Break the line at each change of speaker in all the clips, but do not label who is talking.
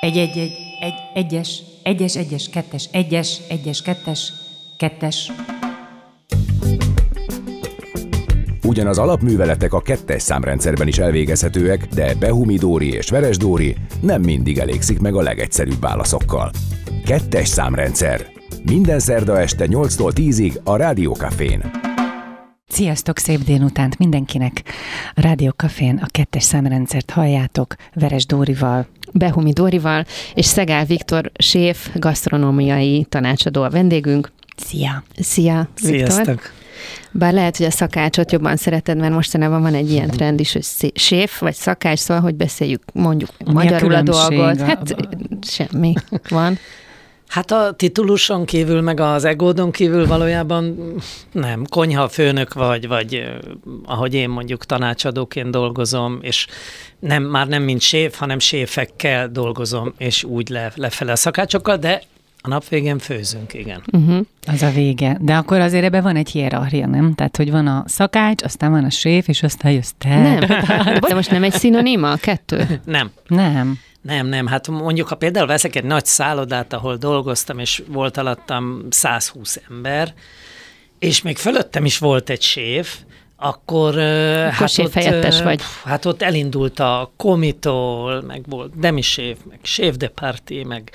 Egy, egy, egy, egy, egyes, egyes, egyes, kettes, egyes, egyes, kettes, kettes.
Ugyan az alapműveletek a kettes számrendszerben is elvégezhetőek, de Behumi Dóri és Veres Dóri nem mindig elégszik meg a legegyszerűbb válaszokkal. Kettes számrendszer. Minden szerda este 8-tól 10-ig a Rádiókafén.
Sziasztok, szép délutánt mindenkinek! A Rádió Cafén a kettes számrendszert halljátok Veres Dórival,
Behumi Dórival, és Szegál Viktor, séf, gasztronómiai tanácsadó a vendégünk.
Szia!
Szia, Viktor!
Sziasztok!
Bár lehet, hogy a szakácsot jobban szereted, mert mostanában van egy ilyen trend is, hogy séf vagy szakács, szóval, hogy beszéljük mondjuk
Mi a
magyarul a,
különbség
dolgot.
a-
Hát semmi van.
Hát a tituluson kívül, meg az egódon kívül valójában nem. Konyha főnök vagy, vagy ahogy én mondjuk tanácsadóként dolgozom, és nem, már nem mint séf, hanem séfekkel dolgozom, és úgy le, lefele a szakácsokkal, de a nap végén főzünk, igen.
Uh-huh.
Az a vége. De akkor azért ebben van egy hierarchia, nem? Tehát, hogy van a szakács, aztán van a séf, és aztán jössz te.
Nem. De most nem egy szinoníma a kettő?
Nem.
Nem.
Nem, nem, hát mondjuk, ha például veszek egy nagy szállodát, ahol dolgoztam, és volt alattam 120 ember, és még fölöttem is volt egy séf, akkor, akkor hát ott,
vagy.
Hát ott elindult a komitól, meg volt demi-séf, meg chef de party, meg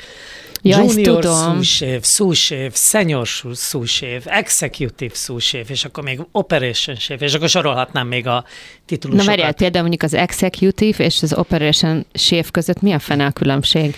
Ja,
junior sous-chef, sous-chef, senior sous-chef, executive sous-chef, és akkor még operation chef, és akkor sorolhatnám még a
Na
titulusokat.
várjál, például mondjuk az executive és az operation chef között mi a fene a különbség?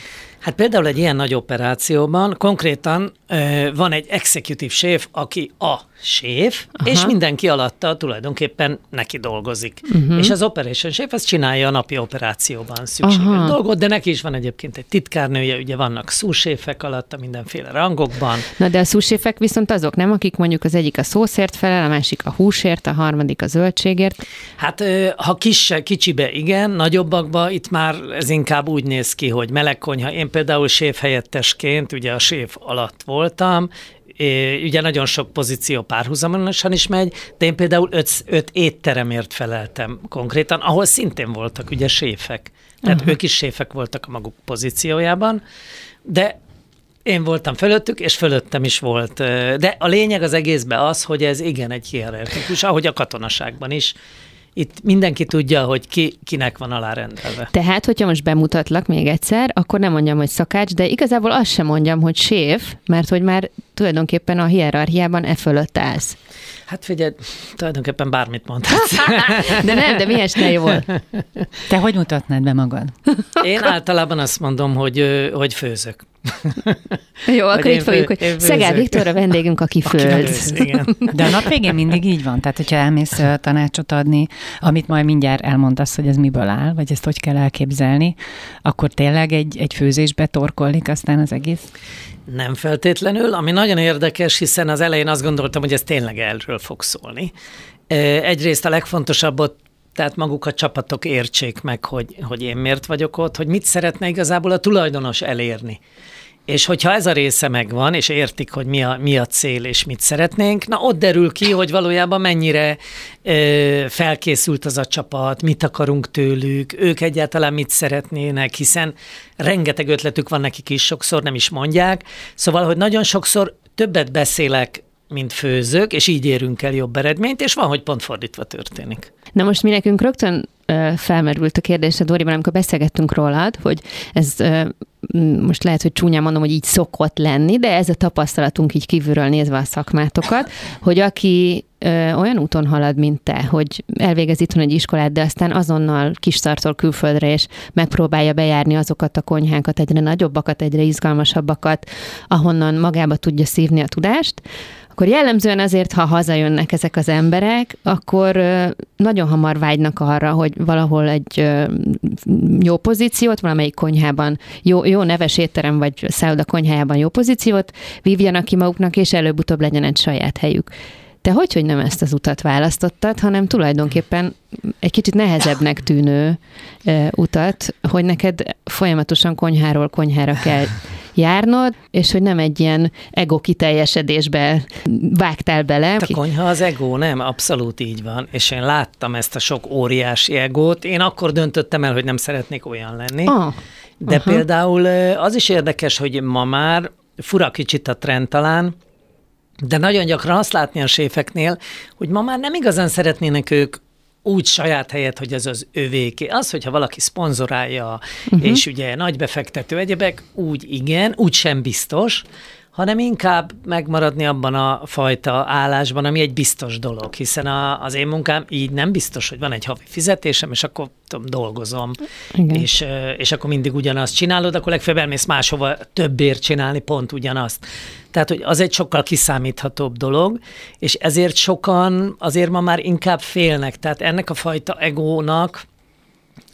Hát például egy ilyen nagy operációban konkrétan ö, van egy executive chef, aki a séf,
Aha.
és mindenki alatta tulajdonképpen neki dolgozik. Uh-huh. És az operation chef az csinálja a napi operációban szükséges
Aha.
dolgot, de neki is van egyébként egy titkárnője, ugye vannak szúséfek alatta mindenféle rangokban.
Na de a szúséfek viszont azok nem, akik mondjuk az egyik a szószért felel, a másik a húsért, a harmadik a zöldségért.
Hát ö, ha kis, kicsibe igen, nagyobbakba itt már ez inkább úgy néz ki, hogy melegkonyha. Én például séf helyettesként, ugye a séf alatt voltam, ugye nagyon sok pozíció párhuzamosan is megy, de én például öt, öt étteremért feleltem konkrétan, ahol szintén voltak ugye séfek. Tehát uh-huh. ők is séfek voltak a maguk pozíciójában, de én voltam fölöttük, és fölöttem is volt. De a lényeg az egészben az, hogy ez igen egy hierarchikus, ahogy a katonaságban is. Itt mindenki tudja, hogy ki, kinek van alárendelve.
Tehát, hogyha most bemutatlak még egyszer, akkor nem mondjam, hogy szakács, de igazából azt sem mondjam, hogy séf, mert hogy már tulajdonképpen a hierarchiában e fölött állsz.
Hát figyelj, tulajdonképpen bármit mondhatsz.
De nem, de mi esne jól?
Te hogy mutatnád be magad?
Én általában azt mondom, hogy, hogy főzök.
Jó, akkor így fogjuk, hogy Szegál. Viktor a vendégünk, aki
Aki
főz.
főz, igen.
De a nap végén mindig így van. Tehát, hogyha elmész tanácsot adni, amit majd mindjárt elmondasz, hogy ez miből áll, vagy ezt hogy kell elképzelni, akkor tényleg egy, egy főzésbe torkollik aztán az egész?
Nem feltétlenül, ami nagyon érdekes, hiszen az elején azt gondoltam, hogy ez tényleg erről fog szólni. Egyrészt a legfontosabbot tehát maguk a csapatok értsék meg, hogy, hogy én miért vagyok ott, hogy mit szeretne igazából a tulajdonos elérni. És hogyha ez a része megvan, és értik, hogy mi a, mi a cél, és mit szeretnénk, na ott derül ki, hogy valójában mennyire ö, felkészült az a csapat, mit akarunk tőlük, ők egyáltalán mit szeretnének, hiszen rengeteg ötletük van nekik is, sokszor nem is mondják. Szóval, hogy nagyon sokszor többet beszélek, mint főzők, és így érünk el jobb eredményt, és van, hogy pont fordítva történik.
Na most mi nekünk rögtön felmerült a kérdés a Doriban, amikor beszélgettünk rólad, hogy ez most lehet, hogy csúnyán mondom, hogy így szokott lenni, de ez a tapasztalatunk így kívülről nézve a szakmátokat, hogy aki olyan úton halad, mint te, hogy elvégez itthon egy iskolát, de aztán azonnal kistartól külföldre, és megpróbálja bejárni azokat a konyhákat, egyre nagyobbakat, egyre izgalmasabbakat, ahonnan magába tudja szívni a tudást, akkor jellemzően azért, ha hazajönnek ezek az emberek, akkor nagyon hamar vágynak arra, hogy valahol egy jó pozíciót, valamelyik konyhában, jó, jó neves étterem vagy szálloda konyhájában jó pozíciót vívjanak ki maguknak, és előbb-utóbb legyen egy saját helyük. Te hogy, hogy nem ezt az utat választottad, hanem tulajdonképpen egy kicsit nehezebbnek tűnő ö, utat, hogy neked folyamatosan konyháról konyhára kell járnod, és hogy nem egy ilyen ego kiteljesedésbe vágtál bele.
A konyha az ego, nem? Abszolút így van. És én láttam ezt a sok óriási egót. Én akkor döntöttem el, hogy nem szeretnék olyan lenni.
Ah,
De uh-huh. például az is érdekes, hogy ma már fura kicsit a trend talán, de nagyon gyakran azt látni a séfeknél, hogy ma már nem igazán szeretnének ők úgy saját helyet, hogy ez az övéké. Az, hogyha valaki szponzorálja, uh-huh. és ugye nagy befektető egyebek, úgy igen, úgy sem biztos, hanem inkább megmaradni abban a fajta állásban, ami egy biztos dolog, hiszen a, az én munkám így nem biztos, hogy van egy havi fizetésem, és akkor tudom, dolgozom, és, és akkor mindig ugyanazt csinálod, akkor legfeljebb elmész máshova többért csinálni pont ugyanazt. Tehát, hogy az egy sokkal kiszámíthatóbb dolog, és ezért sokan azért ma már inkább félnek. Tehát ennek a fajta egónak,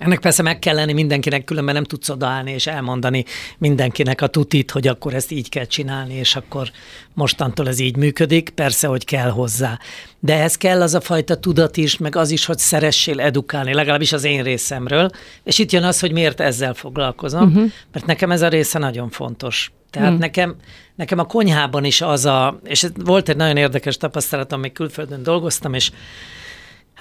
ennek persze meg kell lenni mindenkinek, különben nem tudsz odaállni és elmondani mindenkinek a tutit, hogy akkor ezt így kell csinálni, és akkor mostantól ez így működik. Persze, hogy kell hozzá. De ez kell az a fajta tudat is, meg az is, hogy szeressél edukálni, legalábbis az én részemről. És itt jön az, hogy miért ezzel foglalkozom, uh-huh. mert nekem ez a része nagyon fontos. Tehát hmm. nekem, nekem a konyhában is az a, és volt egy nagyon érdekes tapasztalatom, még külföldön dolgoztam, és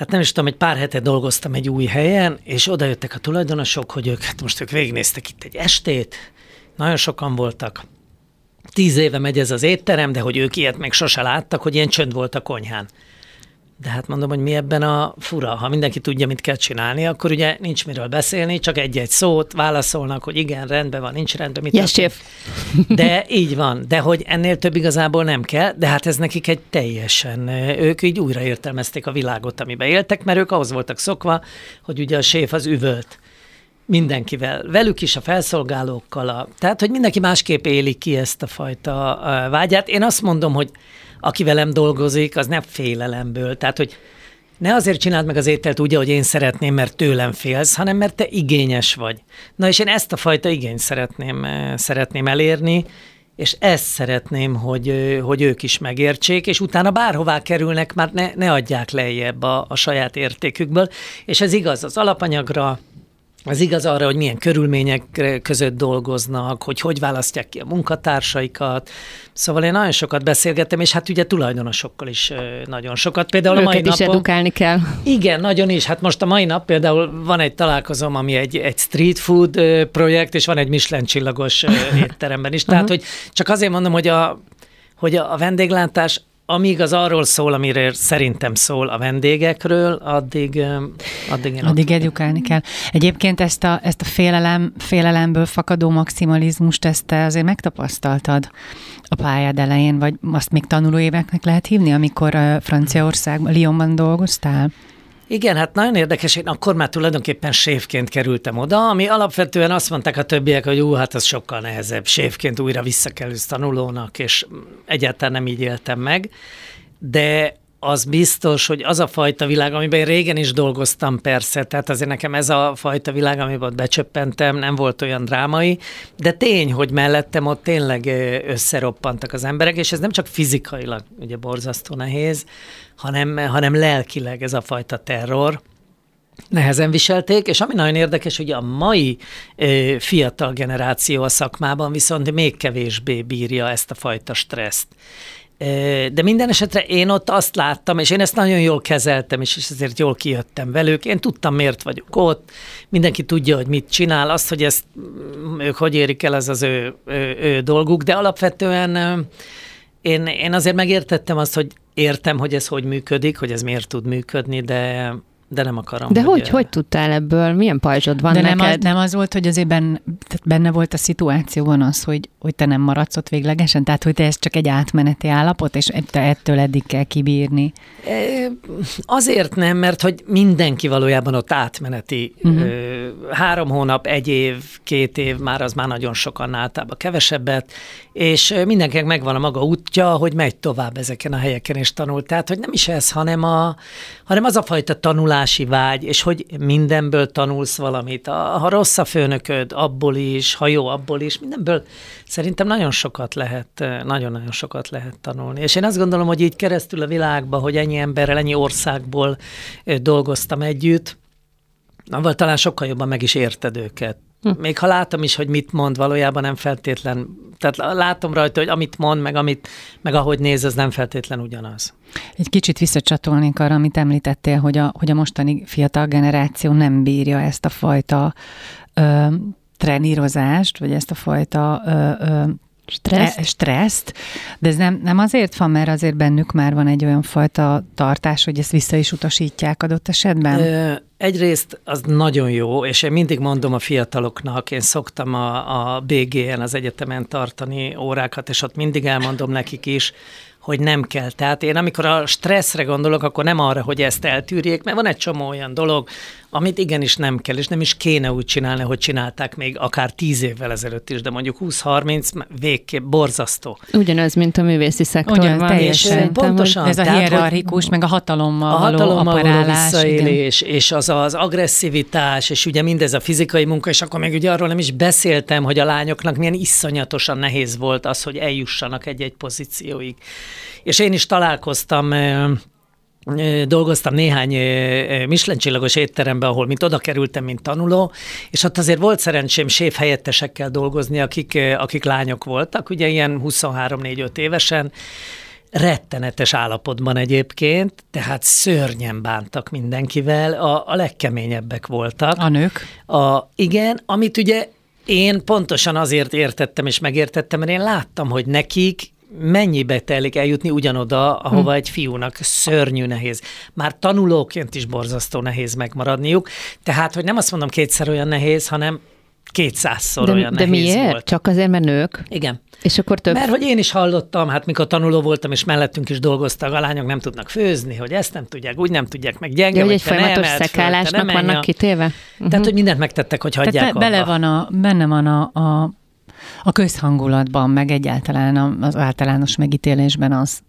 hát nem is tudom, egy pár hete dolgoztam egy új helyen, és oda jöttek a tulajdonosok, hogy ők, hát most ők végignéztek itt egy estét, nagyon sokan voltak. Tíz éve megy ez az étterem, de hogy ők ilyet még sose láttak, hogy ilyen csönd volt a konyhán. De hát mondom, hogy mi ebben a fura, ha mindenki tudja, mit kell csinálni, akkor ugye nincs miről beszélni, csak egy-egy szót válaszolnak, hogy igen, rendben van, nincs rendben, mit
yes,
De így van, de hogy ennél több igazából nem kell, de hát ez nekik egy teljesen, ők így újra értelmezték a világot, amiben éltek, mert ők ahhoz voltak szokva, hogy ugye a séf az üvölt mindenkivel, velük is, a felszolgálókkal, a, tehát, hogy mindenki másképp éli ki ezt a fajta vágyát. Én azt mondom, hogy aki velem dolgozik, az nem félelemből. Tehát, hogy ne azért csináld meg az ételt úgy, ahogy én szeretném, mert tőlem félsz, hanem mert te igényes vagy. Na és én ezt a fajta igényt szeretném, eh, szeretném elérni, és ezt szeretném, hogy, hogy ők is megértsék, és utána bárhová kerülnek, már ne, ne adják lejjebb a, a saját értékükből. És ez igaz az alapanyagra, az igaz arra, hogy milyen körülmények között dolgoznak, hogy hogy választják ki a munkatársaikat. Szóval én nagyon sokat beszélgettem, és hát ugye tulajdonosokkal is nagyon sokat.
Például Őket a mai is napon, edukálni kell.
Igen, nagyon is. Hát most a mai nap például van egy találkozom, ami egy, egy street food projekt, és van egy Michelin csillagos étteremben is. Tehát, hogy csak azért mondom, hogy a, hogy a vendéglátás amíg az arról szól, amire szerintem szól a vendégekről, addig, addig én
Addig edukálni kell. Egyébként ezt a, ezt a félelem, félelemből fakadó maximalizmust, ezt te azért megtapasztaltad a pályád elején, vagy azt még tanuló éveknek lehet hívni, amikor Franciaországban, Lyonban dolgoztál?
Igen, hát nagyon érdekes, én akkor már tulajdonképpen séfként kerültem oda, ami alapvetően azt mondták a többiek, hogy ú, hát az sokkal nehezebb, séfként újra visszakerülsz tanulónak, és egyáltalán nem így éltem meg. De az biztos, hogy az a fajta világ, amiben én régen is dolgoztam persze, tehát azért nekem ez a fajta világ, amiben becsöppentem, nem volt olyan drámai, de tény, hogy mellettem ott tényleg összeroppantak az emberek, és ez nem csak fizikailag ugye borzasztó nehéz, hanem, hanem lelkileg ez a fajta terror, nehezen viselték, és ami nagyon érdekes, hogy a mai ö, fiatal generáció a szakmában viszont még kevésbé bírja ezt a fajta stresszt. De minden esetre én ott azt láttam, és én ezt nagyon jól kezeltem, és ezért jól kijöttem velük. Én tudtam, miért vagyok ott, mindenki tudja, hogy mit csinál, azt, hogy ezt mm, ők hogy érik el, ez az ő, ő, ő dolguk, de alapvetően én, én azért megértettem azt, hogy értem, hogy ez hogy működik, hogy ez miért tud működni, de de nem akarom.
De hogy, hogy, hogy tudtál ebből? Milyen pajzsod van
De
neked?
nem az, nem az volt, hogy azért benne, benne volt a szituációban az, hogy, hogy te nem maradsz ott véglegesen? Tehát, hogy te ez csak egy átmeneti állapot, és te ettől eddig kell kibírni?
Azért nem, mert hogy mindenki valójában ott átmeneti. Uh-huh. Három hónap, egy év, két év, már az már nagyon sokan általában kevesebbet, és mindenkinek megvan a maga útja, hogy megy tovább ezeken a helyeken és tanul. Tehát, hogy nem is ez, hanem, a, hanem az a fajta tanulási vágy, és hogy mindenből tanulsz valamit. A, ha rossz a főnököd, abból is, ha jó, abból is, mindenből szerintem nagyon sokat lehet, nagyon-nagyon sokat lehet tanulni. És én azt gondolom, hogy így keresztül a világban, hogy ennyi emberrel, ennyi országból dolgoztam együtt, avval talán sokkal jobban meg is érted őket. Hm. Még ha látom is, hogy mit mond, valójában nem feltétlen, tehát látom rajta, hogy amit mond, meg, amit, meg ahogy néz, az nem feltétlen ugyanaz.
Egy kicsit visszacsatolnék arra, amit említettél, hogy a, hogy a mostani fiatal generáció nem bírja ezt a fajta ö, trenírozást, vagy ezt a fajta ö, ö,
Stresszt?
E, stresszt, de ez nem, nem azért van, mert azért bennük már van egy olyan fajta tartás, hogy ezt vissza is utasítják adott esetben? Ö,
egyrészt az nagyon jó, és én mindig mondom a fiataloknak, én szoktam a, a BG-en, az egyetemen tartani órákat, és ott mindig elmondom nekik is, hogy nem kell. Tehát én amikor a stresszre gondolok, akkor nem arra, hogy ezt eltűrjék, mert van egy csomó olyan dolog, amit igenis nem kell, és nem is kéne úgy csinálni, hogy csinálták még akár tíz évvel ezelőtt is, de mondjuk 20-30 végképp borzasztó.
Ugyanaz, mint a művészi szektorban. Ugyan,
teljesen. Pontosan. Ez a hierarchikus, meg a hatalommal, a hatalommal való
operálás. visszaélés, és az az agresszivitás, és ugye mindez a fizikai munka, és akkor még ugye arról nem is beszéltem, hogy a lányoknak milyen iszonyatosan nehéz volt az, hogy eljussanak egy-egy pozícióig. És én is találkoztam dolgoztam néhány Michelin csillagos étteremben, ahol mint oda kerültem, mint tanuló, és ott azért volt szerencsém séf helyettesekkel dolgozni, akik, akik lányok voltak, ugye ilyen 23-4-5 évesen, rettenetes állapotban egyébként, tehát szörnyen bántak mindenkivel, a, a legkeményebbek voltak.
A nők?
A, igen, amit ugye én pontosan azért értettem és megértettem, mert én láttam, hogy nekik mennyibe telik eljutni ugyanoda, ahova hm. egy fiúnak szörnyű nehéz. Már tanulóként is borzasztó nehéz megmaradniuk, tehát, hogy nem azt mondom kétszer olyan nehéz, hanem kétszázszor
de,
olyan
de
nehéz
miért?
volt.
Csak azért, mert nők?
Igen.
És akkor több...
Mert hogy én is hallottam, hát mikor tanuló voltam, és mellettünk is dolgoztak, a lányok nem tudnak főzni, hogy ezt nem tudják, úgy nem tudják, meg gyenge,
ja,
hogy
egy folyamatos szekálásnak vannak kitéve?
Tehát, uh-huh. hogy mindent megtettek, hogy hagyják
Tehát be, bele van a, benne van a, a a közhangulatban, meg egyáltalán az általános megítélésben az,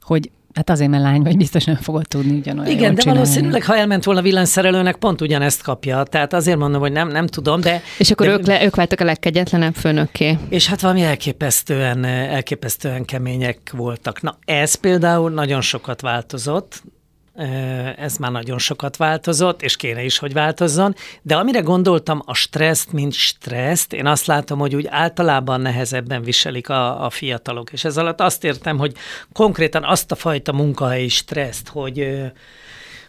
hogy Hát azért, mert lány vagy, biztos nem fogod tudni ugyanolyan
Igen, de
csinálni.
valószínűleg, ha elment volna villanyszerelőnek, pont ugyanezt kapja. Tehát azért mondom, hogy nem, nem tudom, de...
És akkor
de,
ők, le, ők váltak a legkegyetlenebb főnökké.
És hát valami elképesztően, elképesztően kemények voltak. Na, ez például nagyon sokat változott, ez már nagyon sokat változott, és kéne is, hogy változzon, de amire gondoltam a stresszt, mint stresszt, én azt látom, hogy úgy általában nehezebben viselik a, a fiatalok, és ez alatt azt értem, hogy konkrétan azt a fajta munkahelyi stresszt, hogy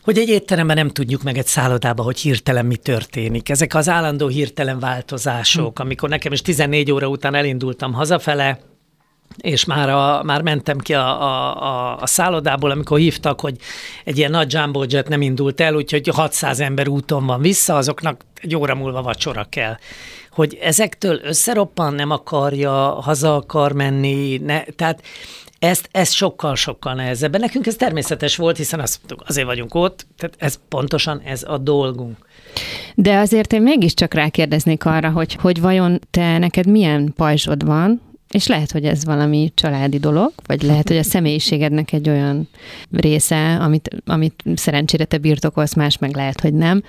hogy egy étteremben nem tudjuk meg egy szállodába, hogy hirtelen mi történik. Ezek az állandó hirtelen változások, hm. amikor nekem is 14 óra után elindultam hazafele, és már, a, már mentem ki a, a, a szállodából, amikor hívtak, hogy egy ilyen nagy jumbo jet nem indult el, úgyhogy 600 ember úton van vissza, azoknak egy óra múlva vacsora kell. Hogy ezektől összeroppan, nem akarja, haza akar menni, ne, tehát ezt, ez sokkal-sokkal nehezebb. Nekünk ez természetes volt, hiszen azt mondtuk, azért vagyunk ott, tehát ez pontosan ez a dolgunk.
De azért én mégiscsak rákérdeznék arra, hogy, hogy vajon te neked milyen pajzsod van, és lehet, hogy ez valami családi dolog, vagy lehet, hogy a személyiségednek egy olyan része, amit, amit szerencsére te birtokolsz, más meg lehet, hogy nem,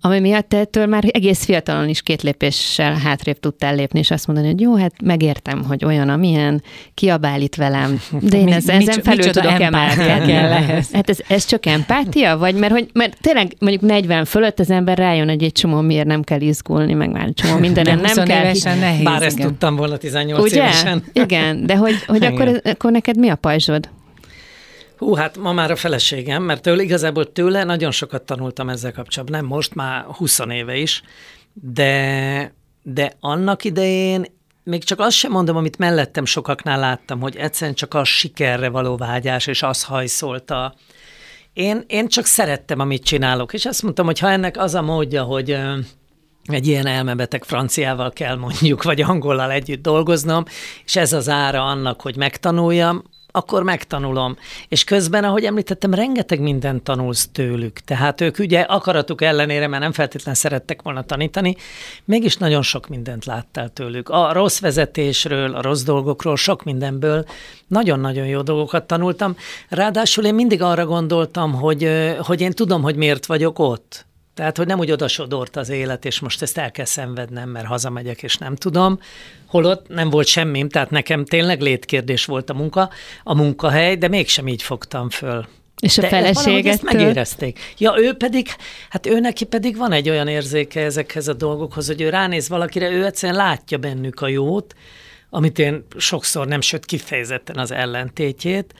ami miatt te ettől már egész fiatalon is két lépéssel hátrébb tudtál lépni, és azt mondani, hogy jó, hát megértem, hogy olyan, amilyen, kiabál itt velem, de én mi, ez, ezen mi, felül tudok emelkedni. Hát ez, ez csak empátia? Vagy mert, hogy, mert tényleg mondjuk 40 fölött az ember rájön, hogy egy csomó miért nem kell izgulni, meg már egy csomó mindenen nem kell.
Évesen nehéz,
Bár ezt igen. tudtam volna 18
Ugye?
évesen.
Igen, de hogy, hogy akkor, akkor neked mi a pajzsod?
Hú, hát ma már a feleségem, mert tőle, igazából tőle nagyon sokat tanultam ezzel kapcsolatban, nem most, már 20 éve is, de, de annak idején még csak azt sem mondom, amit mellettem sokaknál láttam, hogy egyszerűen csak a sikerre való vágyás, és az hajszolta. Én, én csak szerettem, amit csinálok, és azt mondtam, hogy ha ennek az a módja, hogy egy ilyen elmebeteg franciával kell mondjuk, vagy angollal együtt dolgoznom, és ez az ára annak, hogy megtanuljam, akkor megtanulom. És közben, ahogy említettem, rengeteg mindent tanulsz tőlük. Tehát ők ugye akaratuk ellenére, mert nem feltétlenül szerettek volna tanítani, mégis nagyon sok mindent láttál tőlük. A rossz vezetésről, a rossz dolgokról, sok mindenből nagyon-nagyon jó dolgokat tanultam. Ráadásul én mindig arra gondoltam, hogy, hogy én tudom, hogy miért vagyok ott. Tehát, hogy nem úgy odasodort az élet, és most ezt el kell szenvednem, mert hazamegyek, és nem tudom. Holott nem volt semmim, tehát nekem tényleg létkérdés volt a munka, a munkahely, de mégsem így fogtam föl.
És a feleséget ezt
megérezték. Ja, ő pedig, hát ő neki pedig van egy olyan érzéke ezekhez a dolgokhoz, hogy ő ránéz valakire, ő egyszerűen látja bennük a jót, amit én sokszor nem, sőt kifejezetten az ellentétjét,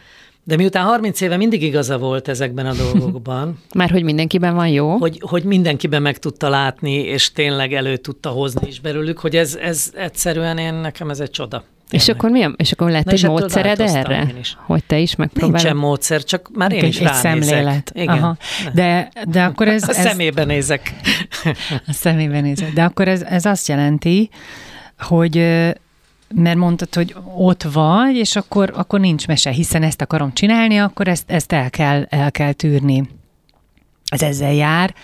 De miután 30 éve mindig igaza volt ezekben a dolgokban.
Már hogy mindenkiben van jó?
Hogy, hogy mindenkiben meg tudta látni, és tényleg elő tudta hozni is belőlük, hogy ez, ez egyszerűen én, nekem ez egy csoda.
És akkor mi? És akkor lett egy módszered erre? Hogy te is megpróbálod?
Nincsen módszer, csak már én
egy,
is egy szemlélet.
Igen. Aha. De, de akkor ez...
A
ez,
szemébe nézek.
A szemébe nézek. De akkor ez, ez azt jelenti, hogy mert mondtad, hogy ott vagy, és akkor, akkor nincs mese, hiszen ezt akarom csinálni, akkor ezt, ezt el, kell, el kell tűrni. Ez ezzel jár.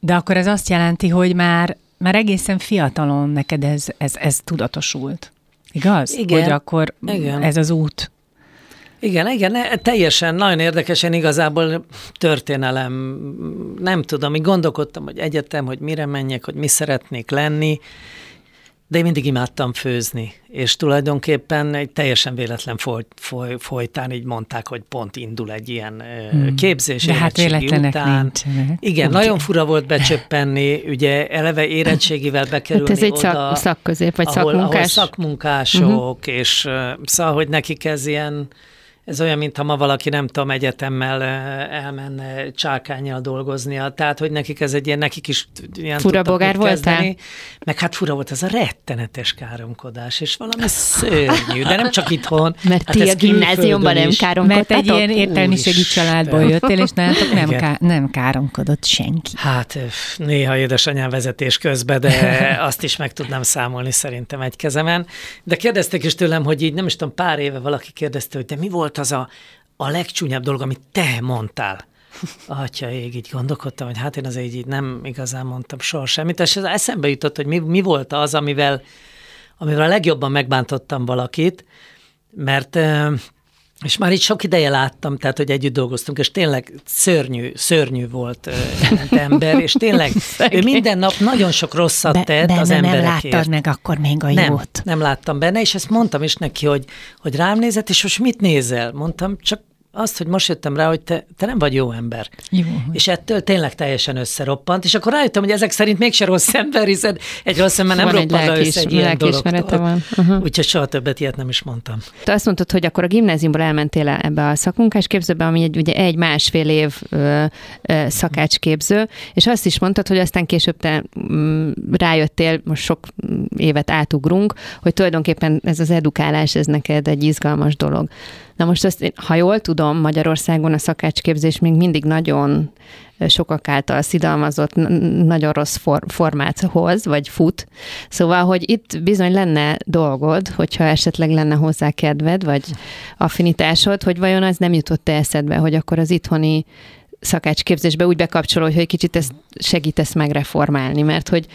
De akkor ez azt jelenti, hogy már, már egészen fiatalon neked ez, ez, ez tudatosult. Igaz?
Igen.
Hogy akkor
Igen.
ez az út.
Igen, igen, teljesen, nagyon érdekesen igazából történelem, nem tudom, így gondolkodtam, hogy egyetem, hogy mire menjek, hogy mi szeretnék lenni, de én mindig imádtam főzni, és tulajdonképpen egy teljesen véletlen foly, foly, folytán így mondták, hogy pont indul egy ilyen hmm. képzés.
De hát véletlenek után. nincsenek.
Igen, ugye? nagyon fura volt becsöppenni, ugye eleve érettségivel bekerülni
hát ez egy
oda,
szak, szakközép, vagy
ahol,
szakmunkás.
Ahol szakmunkások, uh-huh. és szóval, hogy nekik ez ilyen ez olyan, mintha ma valaki, nem tudom, egyetemmel elmenne csákányjal dolgoznia. Tehát, hogy nekik ez egy ilyen, nekik is ilyen
Fura bogár voltál?
Meg hát fura volt ez a rettenetes káromkodás, és valami szörnyű, de nem csak itthon.
Mert
hát
ti a gimnáziumban nem káromkodtatok?
Mert egy ilyen értelmiségi családból jöttél, és nálatok nem, ká- nem káromkodott senki.
Hát néha édesanyám vezetés közben, de azt is meg tudnám számolni szerintem egy kezemen. De kérdezték is tőlem, hogy így nem is tudom, pár éve valaki kérdezte, hogy de mi volt volt az a, a legcsúnyabb dolog, amit te mondtál? Atya ég, így gondolkodtam, hogy hát én azért így nem igazán mondtam soha semmit, és eszembe jutott, hogy mi, mi volt az, amivel, amivel a legjobban megbántottam valakit, mert és már itt sok ideje láttam, tehát, hogy együtt dolgoztunk, és tényleg szörnyű, szörnyű volt uh, ember, és tényleg ő minden nap nagyon sok rosszat Be, tett
benne
az emberekért.
nem láttad meg akkor még a
nem,
jót.
Nem láttam benne, és ezt mondtam is neki, hogy, hogy rám nézett, és most mit nézel? Mondtam, csak azt, hogy most jöttem rá, hogy te, te nem vagy jó ember.
Jó.
És ettől tényleg teljesen összeroppant, és akkor rájöttem, hogy ezek szerint mégse rossz ember, hiszen egy rossz ember nem roppan le össze egy ilyen dologtól.
Van. Uh-huh.
Úgyhogy soha többet ilyet nem is mondtam.
Te azt mondtad, hogy akkor a gimnáziumból elmentél ebbe a szakmunkásképzőbe, ami egy, ugye egy másfél év ö, ö, szakácsképző, és azt is mondtad, hogy aztán később te m, rájöttél, most sok évet átugrunk, hogy tulajdonképpen ez az edukálás, ez neked egy izgalmas dolog. Na most azt, ha jól tudom, Magyarországon a szakácsképzés még mindig nagyon sokak által szidalmazott, nagyon rossz for, formát hoz, vagy fut. Szóval, hogy itt bizony lenne dolgod, hogyha esetleg lenne hozzá kedved, vagy affinitásod, hogy vajon az nem jutott eszedbe, hogy akkor az itthoni szakácsképzésbe úgy bekapcsolódj, hogy kicsit ezt segítesz megreformálni, mert hogy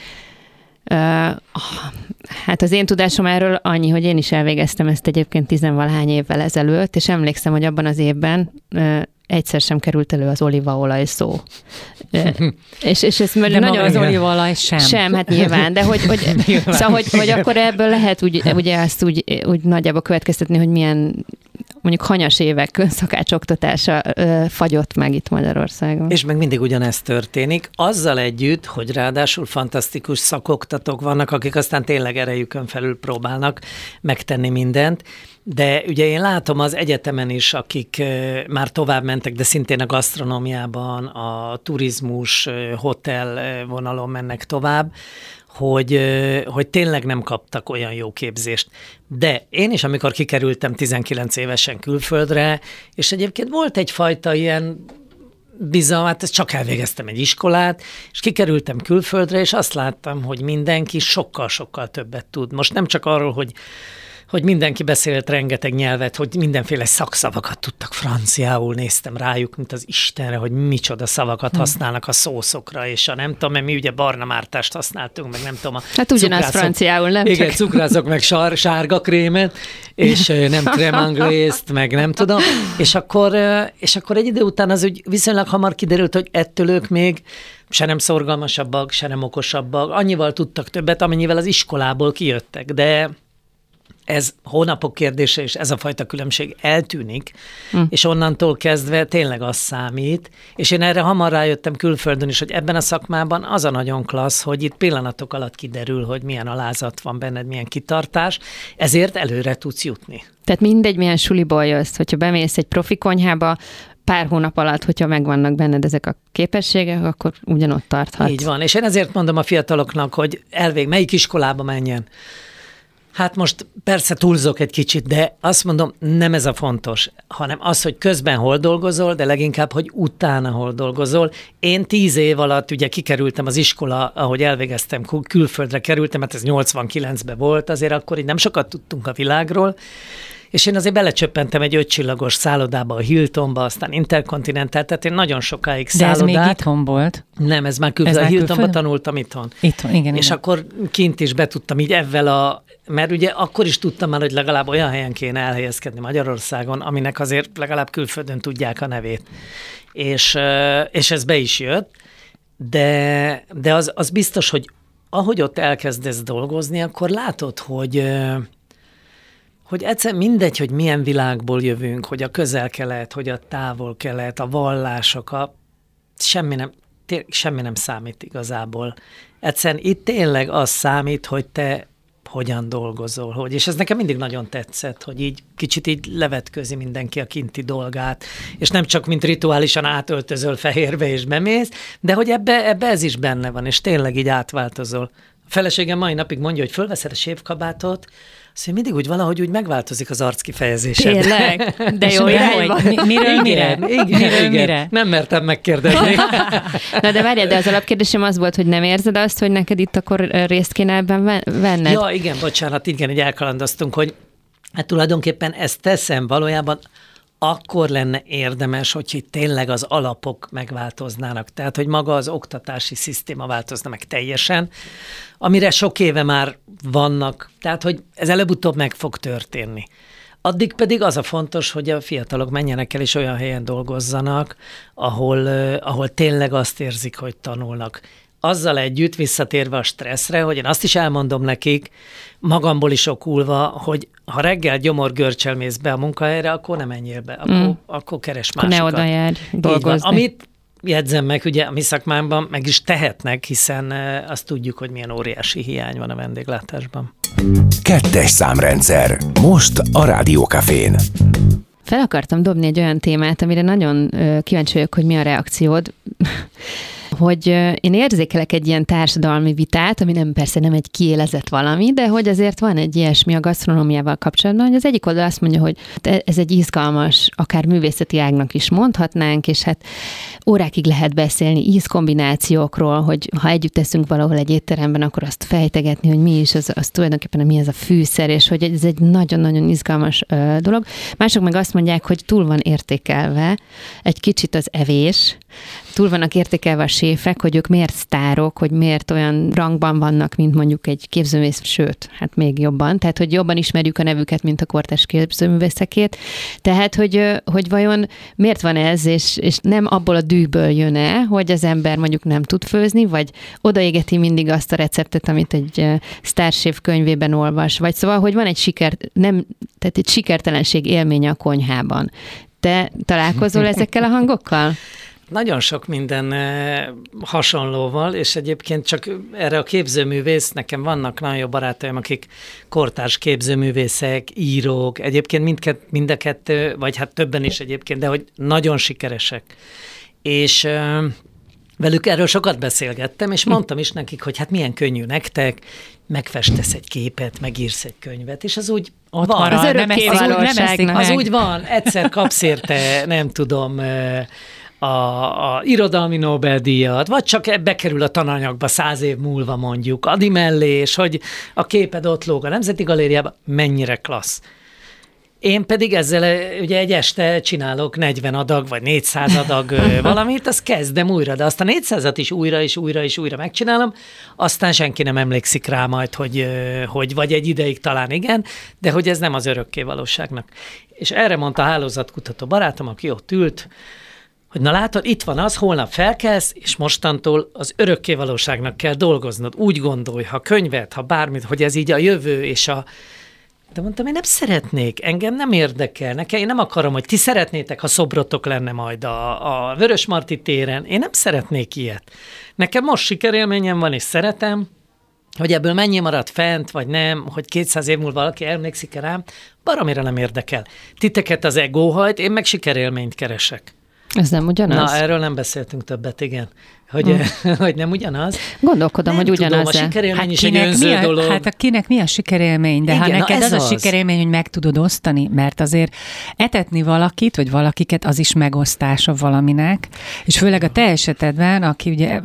Hát az én tudásom erről annyi, hogy én is elvégeztem ezt egyébként tizenvalahány évvel ezelőtt, és emlékszem, hogy abban az évben egyszer sem került elő az olívaolaj szó. és, és ez
de nagyon az olívaolaj sem.
Sem, hát nyilván, de hogy, hogy, szóval, hogy, hogy akkor ebből lehet úgy, ugye azt úgy, úgy nagyjából következtetni, hogy milyen mondjuk hanyas évek szakácsoktatása ö, fagyott meg itt Magyarországon.
És meg mindig ugyanezt történik, azzal együtt, hogy ráadásul fantasztikus szakoktatók vannak, akik aztán tényleg erejükön felül próbálnak megtenni mindent, de ugye én látom az egyetemen is, akik már tovább mentek, de szintén a gasztronómiában, a turizmus, hotel vonalon mennek tovább, hogy, hogy tényleg nem kaptak olyan jó képzést. De én is, amikor kikerültem 19 évesen külföldre, és egyébként volt egyfajta ilyen bizalmat, hát csak elvégeztem egy iskolát, és kikerültem külföldre, és azt láttam, hogy mindenki sokkal-sokkal többet tud. Most nem csak arról, hogy hogy mindenki beszélt rengeteg nyelvet, hogy mindenféle szakszavakat tudtak franciául, néztem rájuk, mint az Istenre, hogy micsoda szavakat hm. használnak a szószokra, és a nem tudom, mert mi ugye barna mártást használtunk, meg nem tudom. A
hát ugyanaz franciául, nem
Igen, csak... cukrászok meg sár, sárga krémet, és nem kremanglészt, meg nem tudom, és akkor, és akkor egy idő után az úgy viszonylag hamar kiderült, hogy ettől ők még se nem szorgalmasabbak, se nem okosabbak, annyival tudtak többet, amennyivel az iskolából kijöttek, de ez hónapok kérdése, és ez a fajta különbség eltűnik, hm. és onnantól kezdve tényleg az számít, és én erre hamar rájöttem külföldön is, hogy ebben a szakmában az a nagyon klassz, hogy itt pillanatok alatt kiderül, hogy milyen alázat van benned, milyen kitartás, ezért előre tudsz jutni.
Tehát mindegy, milyen suliból jössz, hogyha bemész egy profi konyhába, pár hónap alatt, hogyha megvannak benned ezek a képességek, akkor ugyanott tarthatsz.
Így van, és én ezért mondom a fiataloknak, hogy elvég melyik iskolába menjen. Hát most persze túlzok egy kicsit, de azt mondom, nem ez a fontos, hanem az, hogy közben hol dolgozol, de leginkább, hogy utána hol dolgozol. Én tíz év alatt ugye kikerültem az iskola, ahogy elvégeztem, külföldre kerültem, mert ez 89-ben volt, azért akkor így nem sokat tudtunk a világról, és én azért belecsöppentem egy ötcsillagos szállodába, a Hiltonba, aztán Intercontinental, tehát én nagyon sokáig szállodát...
De ez még itthon volt?
Nem, ez már külföldön. A Hiltonba külföld? tanultam itthon.
Itthon, igen.
És
igen.
akkor kint is betudtam így ezzel a... Mert ugye akkor is tudtam már, hogy legalább olyan helyen kéne elhelyezkedni Magyarországon, aminek azért legalább külföldön tudják a nevét. És, és ez be is jött, de, de az, az biztos, hogy ahogy ott elkezdesz dolgozni, akkor látod, hogy hogy egyszer mindegy, hogy milyen világból jövünk, hogy a közel-kelet, hogy a távol-kelet, a vallások, a, semmi nem, semmi nem számít igazából. Egyszerűen itt tényleg az számít, hogy te hogyan dolgozol, hogy, és ez nekem mindig nagyon tetszett, hogy így kicsit így levetközi mindenki a kinti dolgát, és nem csak mint rituálisan átöltözöl fehérbe és bemész, de hogy ebbe, ebbe ez is benne van, és tényleg így átváltozol. A feleségem mai napig mondja, hogy fölveszed a sévkabátot, Szóval mindig úgy valahogy úgy megváltozik az arc kifejezésed.
Tényleg? De jó irányba.
Mi, miről mire?
Igen, igen, miről igen. mire? Nem mertem megkérdezni.
Na de várjál, de az alapkérdésem az volt, hogy nem érzed azt, hogy neked itt akkor részt kéne ebben venned?
Ja, igen, bocsánat, igen, hogy elkalandoztunk, hogy hát tulajdonképpen ezt teszem valójában akkor lenne érdemes, hogy itt tényleg az alapok megváltoznának. Tehát, hogy maga az oktatási szisztéma változna meg teljesen, amire sok éve már vannak. Tehát, hogy ez előbb-utóbb meg fog történni. Addig pedig az a fontos, hogy a fiatalok menjenek el és olyan helyen dolgozzanak, ahol, ahol tényleg azt érzik, hogy tanulnak azzal együtt visszatérve a stresszre, hogy én azt is elmondom nekik, magamból is okulva, hogy ha reggel gyomorgörcsel mész be a munkahelyre, akkor nem menjél be, akkor, mm. akkor keres másikat.
ne oda jár dolgozni.
Amit jegyzem meg, ugye a mi szakmámban meg is tehetnek, hiszen azt tudjuk, hogy milyen óriási hiány van a vendéglátásban.
Kettes számrendszer. Most a Rádiókafén.
Fel akartam dobni egy olyan témát, amire nagyon kíváncsi vagyok, hogy mi a reakciód hogy én érzékelek egy ilyen társadalmi vitát, ami nem persze nem egy kiélezett valami, de hogy azért van egy ilyesmi a gasztronómiával kapcsolatban, hogy az egyik oldal azt mondja, hogy ez egy izgalmas, akár művészeti ágnak is mondhatnánk, és hát órákig lehet beszélni ízkombinációkról, hogy ha együtt teszünk valahol egy étteremben, akkor azt fejtegetni, hogy mi is, az, az tulajdonképpen mi ez a fűszer, és hogy ez egy nagyon-nagyon izgalmas ö, dolog. Mások meg azt mondják, hogy túl van értékelve egy kicsit az evés, túl vannak értékelve a séfek, hogy ők miért sztárok, hogy miért olyan rangban vannak, mint mondjuk egy képzőművész, sőt, hát még jobban, tehát hogy jobban ismerjük a nevüket, mint a kortes képzőművészekét. Tehát, hogy, hogy vajon miért van ez, és, és nem abból a dűből jön-e, hogy az ember mondjuk nem tud főzni, vagy odaégeti mindig azt a receptet, amit egy sztárséf könyvében olvas, vagy szóval, hogy van egy siker, nem, tehát egy sikertelenség élménye a konyhában. Te találkozol ezekkel a hangokkal?
Nagyon sok minden hasonlóval, és egyébként csak erre a képzőművész, nekem vannak nagyon jó barátaim, akik kortárs képzőművészek, írók, egyébként mindkett, mind a kettő, vagy hát többen is egyébként, de hogy nagyon sikeresek. És velük erről sokat beszélgettem, és mondtam is nekik, hogy hát milyen könnyű nektek, megfestesz egy képet, megírsz egy könyvet, és az úgy
Ott van. Marad, az, nem az, úgy,
nem az úgy van, egyszer kapsz érte, nem tudom, a, a irodalmi Nobel-díjat, vagy csak bekerül a tananyagba száz év múlva mondjuk, adi mellé, és hogy a képed ott lóg a Nemzeti Galériában, mennyire klassz. Én pedig ezzel ugye egy este csinálok 40 adag, vagy 400 adag valamit, azt kezdem újra, de azt a 400-at is újra és újra és újra megcsinálom, aztán senki nem emlékszik rá majd, hogy, hogy vagy egy ideig talán igen, de hogy ez nem az örökké valóságnak. És erre mondta a hálózatkutató barátom, aki ott ült, hogy na látod, itt van az, holnap felkelsz, és mostantól az örökké valóságnak kell dolgoznod. Úgy gondolj, ha könyvet, ha bármit, hogy ez így a jövő, és a De mondtam, én nem szeretnék, engem nem érdekel, nekem, én nem akarom, hogy ti szeretnétek, ha szobrotok lenne majd a, a Vörös Marti téren. Én nem szeretnék ilyet. Nekem most sikerélményem van, és szeretem, hogy ebből mennyi marad fent, vagy nem, hogy 200 év múlva valaki emlékszik rám, baromira nem érdekel. Titeket az ego hajt, én meg sikerélményt keresek.
Ez nem ugyanaz?
Na, erről nem beszéltünk többet, igen. Hogy, hmm. hogy nem ugyanaz.
Gondolkodom,
nem
hogy ugyanaz.
Tudom, a sikerélmény
Hát
is egy önző
mi a,
dolog.
hát a kinek mi a sikerélmény? De Igen, ha neked
ez
az,
az.
a sikerélmény, hogy meg tudod osztani, mert azért etetni valakit, vagy valakiket, az is megosztása valaminek, és főleg a te esetedben, aki ugye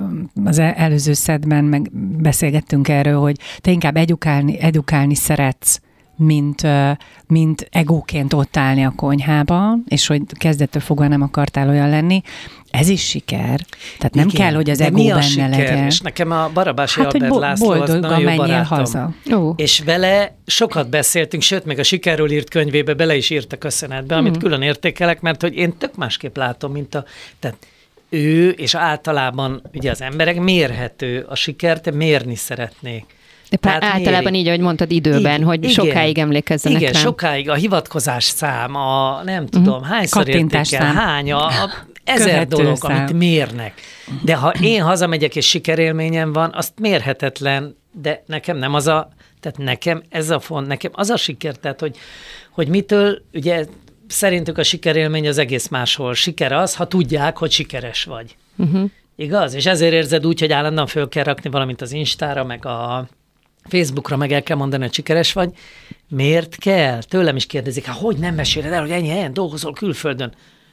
az e- előző szedben meg beszélgettünk erről, hogy te inkább edukálni, edukálni szeretsz, mint, mint egóként ott állni a konyhába, és hogy kezdettől fogva nem akartál olyan lenni, ez is siker. Tehát nem
Igen,
kell, hogy az egó
mi a
benne
siker?
legyen.
És nekem a Barabási
Hát,
Albert
bo-
László az nagyon jó barátom.
haza.
Ó,
És vele sokat beszéltünk, sőt, még a sikerről írt könyvébe bele is írt a köszönetbe, amit
Hmm.
külön értékelek, mert hogy én tök másképp látom, mint a... Tehát ő, és általában ugye az emberek mérhető a sikert, mérni szeretnék. Tehát
általában
mérik.
így, ahogy mondtad, időben,
Igen,
hogy
igen.
sokáig emlékezzenek
Igen,
rám.
sokáig a hivatkozás szám, a nem tudom, hányszor
Kattintás
értékel,
szám.
hány, a, a ezer
Követő
dolog,
szám.
amit mérnek. De ha én hazamegyek és sikerélményem van, azt mérhetetlen, de nekem nem az a, tehát nekem ez a font, nekem az a siker, tehát hogy, hogy mitől, ugye szerintük a sikerélmény az egész máshol. Siker az, ha tudják, hogy sikeres vagy.
Uh-huh.
Igaz? És ezért érzed úgy, hogy állandóan föl kell rakni valamit az Instára, meg a Facebookra, meg el kell mondani, hogy sikeres vagy. Miért kell? Tőlem is kérdezik, hát hogy nem meséled el, hogy ennyi helyen dolgozol külföldön?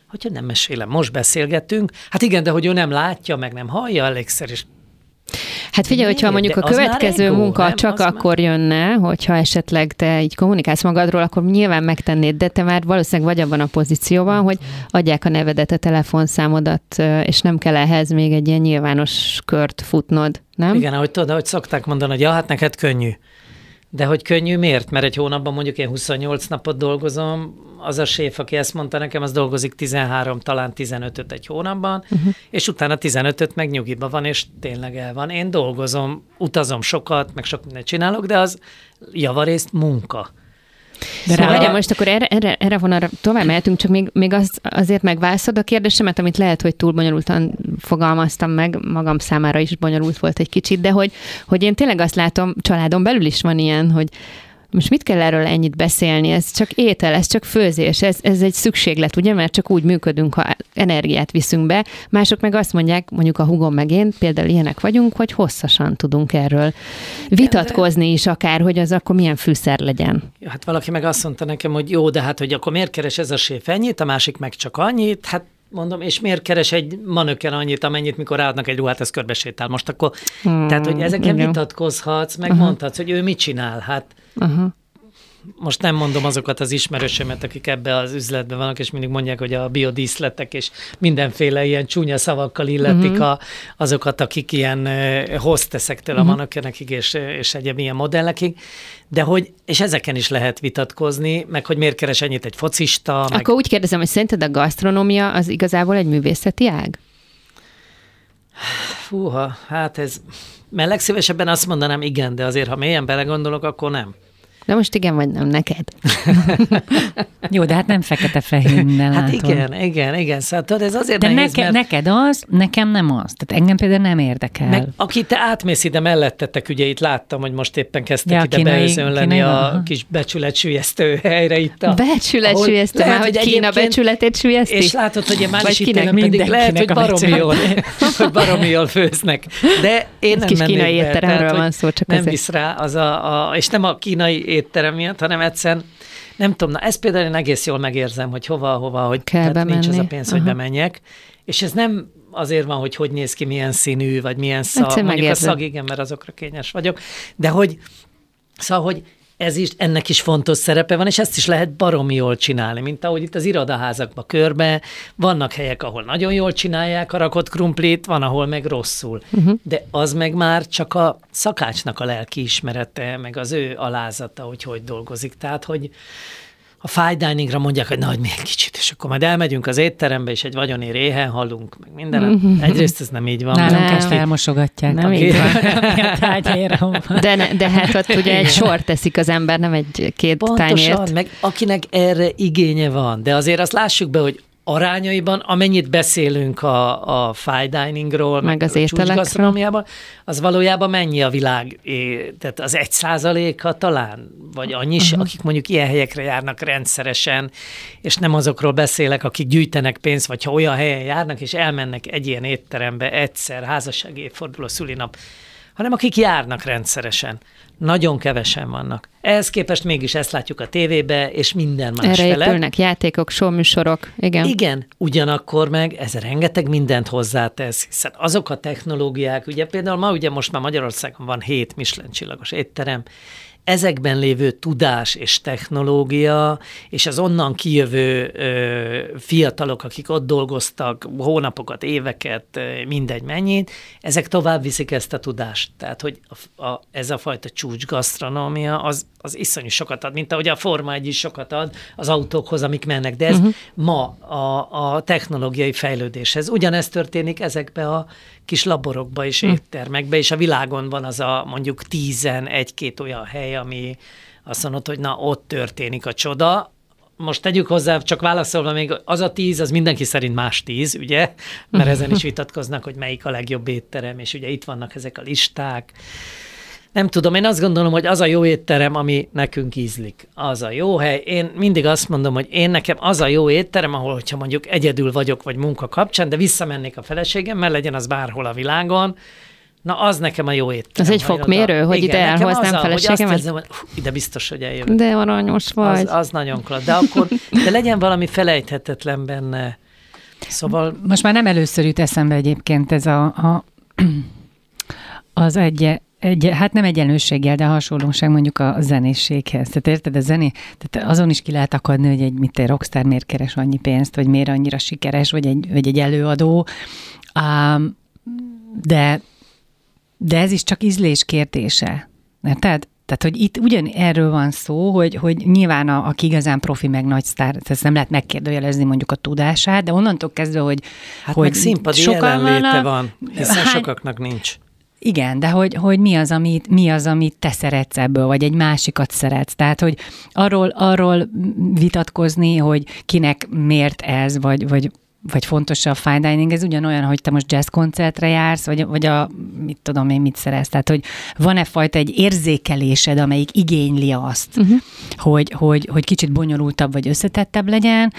Hogyha nem mesélem, most beszélgettünk. Hát igen, de hogy ő nem látja, meg nem hallja elégszer, és
Hát figyelj, hogyha mondjuk
De
a következő
ego,
munka
nem?
csak
Az már-
akkor jönne, hogyha esetleg te így kommunikálsz magadról, akkor nyilván megtennéd, de te már valószínűleg vagy abban a pozícióban, hogy adják a nevedet, a telefonszámodat, és nem kell ehhez még egy ilyen nyilvános kört futnod, nem?
igen, ahogy tudod, ahogy szokták mondani, hogy ja, hát neked könnyű. De hogy könnyű miért? Mert egy hónapban mondjuk én 28 napot dolgozom, az a séf, aki ezt mondta nekem, az dolgozik 13, talán 15-öt egy hónapban, uh-huh. és utána 15-öt meg nyugiba van, és tényleg el van. Én dolgozom, utazom sokat, meg sok mindent csinálok, de az javarészt munka.
De
Szóval-
várjál, most akkor erre, erre, erre vonalra tovább mehetünk, csak még, még az, azért megválaszod a kérdésemet, amit lehet, hogy túl bonyolultan fogalmaztam meg, magam számára is bonyolult volt egy kicsit, de hogy, hogy én tényleg azt látom, családon belül is van ilyen, hogy most mit kell erről ennyit beszélni? Ez csak étel, ez csak főzés, ez, ez egy szükséglet, ugye? Mert csak úgy működünk, ha energiát viszünk be. Mások meg azt mondják, mondjuk a hugom meg én, például ilyenek vagyunk, hogy hosszasan tudunk erről vitatkozni is akár, hogy az akkor milyen fűszer legyen.
Ja, Hát valaki meg azt mondta nekem, hogy jó, de hát, hogy akkor miért keres ez a séf ennyit, a másik meg csak annyit, hát mondom, és miért keres egy manöken annyit, amennyit, mikor ráadnak egy ruhát, ez körbesétál. Most akkor,
Hmm,
hmm, tehát, hogy ezeken
igen.
vitatkozhatsz, meg uh-huh. mondhatsz, hogy ő mit csinál, hát
Aha.
Most nem mondom azokat az ismerősömet, akik ebbe az üzletben vannak, és mindig mondják, hogy a biodíszletek és mindenféle ilyen csúnya szavakkal illetik uh-huh. a, azokat, akik ilyen hosteszektől uh-huh. a manökenekig és, és egyéb ilyen modellekig, de hogy, és ezeken is lehet vitatkozni, meg hogy miért keres ennyit egy focista, meg
Akkor úgy kérdezem, hogy szerinted a gasztronómia az igazából egy művészeti ág?
fúha, hát ez, mert legszívesebben azt mondanám igen, de azért, ha mélyen belegondolok, akkor nem.
De most igen vagy nem neked?
Jó, de hát nem fekete-fehér minden
Hát
látod.
igen, igen, igen, szóval tudod, ez azért
De
nehéz,
neke,
mert...
neked az, nekem nem az. Tehát engem például nem érdekel.
Meg aki te átmész ide mellettetek, ugye itt láttam, hogy most éppen kezdtek
Ja,
ide
kínai-
beözönleni
kínai van,
a
aha.
kis becsületsülyeztő helyre itt a...
Becsület
ahol
sülyezte
lehet,
már, hogy Kína becsületét sülyezti?
És látod, hogy én már is
kinek?
pedig lehet, hogy baromi jól, hogy baromi jól főznek. De én
Egy
nem
kis kínai étteremről van szó, csak
Nem visz rá az a, és nem a kínai étterem miatt, hanem egyszerűen nem tudom, na ezt például én egész jól megérzem, hogy hova, hova, hogy
Kell
tehát nincs az a
bemenni.
pénz, hogy
Aha.
bemenjek. És ez nem azért van, hogy hogy néz ki, milyen színű, vagy milyen szag.
Egyszerűen
Mondjuk a
megérzed.
szag, igen, mert azokra kényes vagyok. De hogy, szóval, hogy ez is, ennek is fontos szerepe van, és ezt is lehet baromi jól csinálni, mint ahogy itt az irodaházakba körbe, vannak helyek, ahol nagyon jól csinálják a rakott krumplit, van, ahol meg rosszul. Uh-huh. De az meg már csak a szakácsnak a lelki ismerete, meg az ő alázata, hogy hogy dolgozik. Tehát, hogy a fine diningra mondják, hogy na, hogy még kicsit, és akkor majd elmegyünk az étterembe, és egy vagyoni réhen halunk, meg minden. Egyrészt ez nem így van.
Nálunk ezt elmosogatják.
Nem így van. de, ne, de hát ott ugye egy sor teszik az ember, nem egy két
Pontosan,
tányért.
meg akinek erre igénye van. De azért azt lássuk be, hogy arányaiban, amennyit beszélünk a, a fine diningról,
meg az ételekről,
az valójában mennyi a világ, tehát az egy százaléka talán, vagy annyi, uh-huh. akik mondjuk ilyen helyekre járnak rendszeresen, és nem azokról beszélek, akik gyűjtenek pénzt, vagy ha olyan helyen járnak, és elmennek egy ilyen étterembe egyszer, házassági évforduló, szülinap, hanem akik járnak rendszeresen. Nagyon kevesen vannak. Ehhez képest mégis ezt látjuk a tévébe, és minden más
Erre
fele.
épülnek játékok, showműsorok, igen.
Igen, ugyanakkor meg ez rengeteg mindent hozzátesz, hiszen azok a technológiák, ugye például ma ugye most már Magyarországon van hét Michelin csillagos étterem, ezekben lévő tudás és technológia, és az onnan kijövő ö, fiatalok, akik ott dolgoztak hónapokat, éveket, mindegy mennyit, ezek tovább viszik ezt a tudást. Tehát, hogy a, a, ez a fajta csúcsgasztronómia, az, az iszonyú sokat ad, mint ahogy a Forma egy is sokat ad az autókhoz, amik mennek. De ez uh-huh. ma a, a technológiai fejlődéshez. Ugyanezt történik ezekbe a kis laborokba és uh-huh. éttermekbe, és a világon van az a mondjuk tízen egy-két olyan hely, ami azt mondod, hogy na, ott történik a csoda, most tegyük hozzá, csak válaszolva még, az a tíz, az mindenki szerint más tíz, ugye? Mert ezen is vitatkoznak, hogy melyik a legjobb étterem, és ugye itt vannak ezek a listák nem tudom, én azt gondolom, hogy az a jó étterem, ami nekünk ízlik, az a jó hely. Én mindig azt mondom, hogy én nekem az a jó étterem, ahol, hogyha mondjuk egyedül vagyok, vagy munka kapcsán, de visszamennék a feleségem, mert legyen az bárhol a világon, Na, az nekem a jó étterem.
Az egy fokmérő, hogy igen, ide elhoznám feleségem?
Hogy érzem, hogy ide biztos, hogy eljövök.
De aranyos vagy.
Az, az nagyon klassz. De akkor, de legyen valami felejthetetlen benne. Szóval...
Most már nem először jut eszembe egyébként ez a, a az egy egy, hát nem egyenlőséggel, de hasonlóság mondjuk a zenészséghez. Tehát érted, a zené, tehát azon is ki lehet akadni, hogy egy, mit egy rockstar miért keres annyi pénzt, vagy miért annyira sikeres, vagy egy, vagy egy előadó. Um, de, de ez is csak ízlés kérdése. Érted? Tehát, hogy itt ugyan erről van szó, hogy, hogy nyilván a, aki igazán profi meg nagy sztár, ezt nem lehet megkérdőjelezni mondjuk a tudását, de onnantól kezdve, hogy
Hát hogy meg színpadi sokan jelenléte van, hiszen hát, sokaknak nincs.
Igen, de hogy, hogy mi, az, amit, mi az, amit te szeretsz ebből, vagy egy másikat szeretsz. Tehát, hogy arról, arról vitatkozni, hogy kinek miért ez, vagy, vagy vagy fontos a fine dining, ez ugyanolyan, hogy te most jazz koncertre jársz, vagy, vagy a, mit tudom én, mit szeretsz. Tehát, hogy van-e fajta egy érzékelésed, amelyik igényli azt, uh-huh. hogy, hogy, hogy kicsit bonyolultabb vagy összetettebb legyen,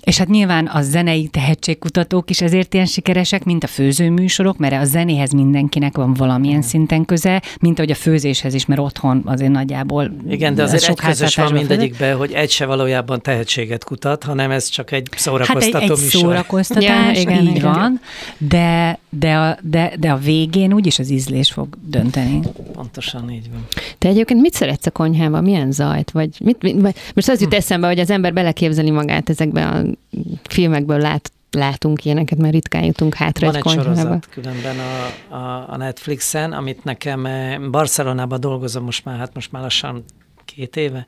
és hát nyilván a zenei tehetségkutatók is ezért ilyen sikeresek, mint a főzőműsorok, mert a zenéhez mindenkinek van valamilyen szinten köze, mint ahogy a főzéshez is, mert otthon azért nagyjából
Igen, de azért sok egy közös van mindegyikben, hogy egy se valójában tehetséget kutat, hanem ez csak egy szórakoztató hát egy, egy műsor
szórakoztatás, ja, igen, így igen. van, de, de, a, de, de a végén úgyis az ízlés fog dönteni.
Pontosan így van.
Te egyébként mit szeretsz a konyhában? Milyen zajt? Vagy mit, mit, most az jut hm. eszembe, hogy az ember beleképzeli magát ezekben a filmekből lát, látunk ilyeneket, mert ritkán jutunk hátra
Van
egy,
egy sorozat különben a, a, a Netflixen, amit nekem eh, Barcelonában dolgozom most már, hát most már lassan két éve,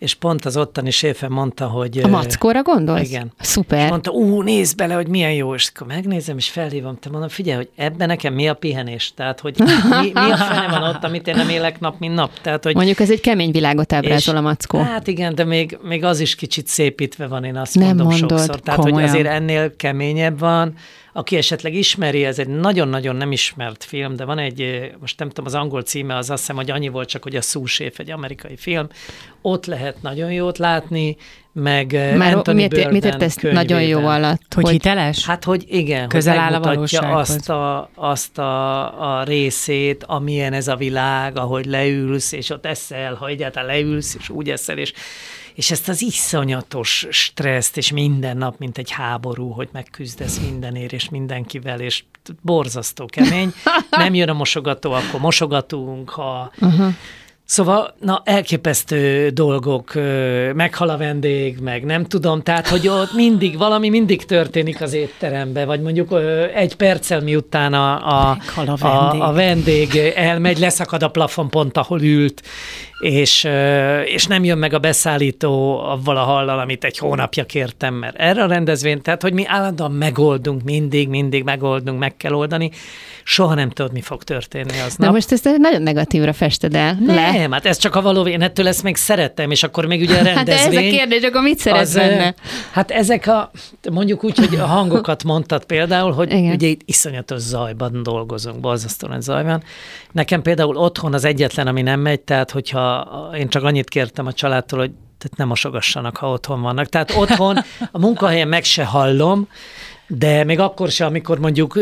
és pont az ottani séfe mondta, hogy...
A mackóra gondolsz?
Igen.
Szuper. És
mondta, ú, nézd bele, hogy milyen jó, és akkor megnézem, és felhívom, te mondom, figyelj, hogy ebben nekem mi a pihenés? Tehát, hogy mi, mi a fene van ott, amit én nem élek nap, mint nap? Tehát, hogy,
Mondjuk ez egy kemény világot ábrázol a mackó.
Hát igen, de még, még az is kicsit szépítve van, én azt nem mondom mondod, sokszor. Tehát, komolyan. hogy azért ennél keményebb van, aki esetleg ismeri, ez egy nagyon-nagyon nem ismert film, de van egy, most nem tudom, az angol címe az azt hiszem, hogy annyi volt csak, hogy a Szúséf, egy amerikai film. Ott lehet nagyon jót látni, meg Már Anthony
miért,
Burden
mit értesz nagyon jó alatt?
Hogy, hogy hiteles?
Hát, hogy igen,
Közel
hogy
áll a
azt, a, azt a, a részét, amilyen ez a világ, ahogy leülsz, és ott eszel, ha egyáltalán leülsz, és úgy eszel, és és ezt az iszonyatos stresszt, és minden nap, mint egy háború, hogy megküzdesz mindenért, és mindenkivel, és borzasztó kemény. Nem jön a mosogató, akkor mosogatunk, ha... Uh-huh. Szóval, na, elképesztő dolgok, meghal a vendég, meg nem tudom, tehát, hogy ott mindig, valami mindig történik az étteremben, vagy mondjuk egy perccel miután a, a, a, vendég. a, a vendég elmegy, leszakad a plafon pont, ahol ült, és, és nem jön meg a beszállító avval a hallal, amit egy hónapja kértem, mert erre a rendezvény, tehát, hogy mi állandóan megoldunk, mindig, mindig megoldunk, meg kell oldani, soha nem tudod, mi fog történni az
Na
nap.
most ezt nagyon negatívra fested el.
Nem, hát ez csak a való, én ettől ezt még szerettem, és akkor még ugye a rendezvény.
Hát ez a kérdés, akkor mit szeretsz az, benne?
Hát ezek a, mondjuk úgy, hogy a hangokat mondtad például, hogy Igen. ugye itt iszonyatos zajban dolgozunk, borzasztóan egy zajban. Nekem például otthon az egyetlen, ami nem megy, tehát hogyha én csak annyit kértem a családtól, hogy tehát nem mosogassanak, ha otthon vannak. Tehát otthon a munkahelyen meg se hallom, de még akkor sem, amikor mondjuk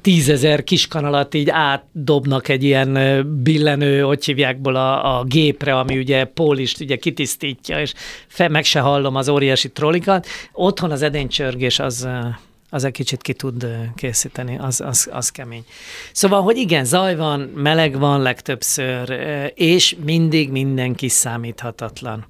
tízezer kiskanalat így átdobnak egy ilyen billenő, hogy hívjákból a, a gépre, ami ugye pólist ugye kitisztítja, és fe, meg se hallom az óriási trollikat. Otthon az edénycsörgés az az egy kicsit ki tud készíteni, az, az, az kemény. Szóval, hogy igen, zaj van, meleg van legtöbbször, és mindig mindenki számíthatatlan.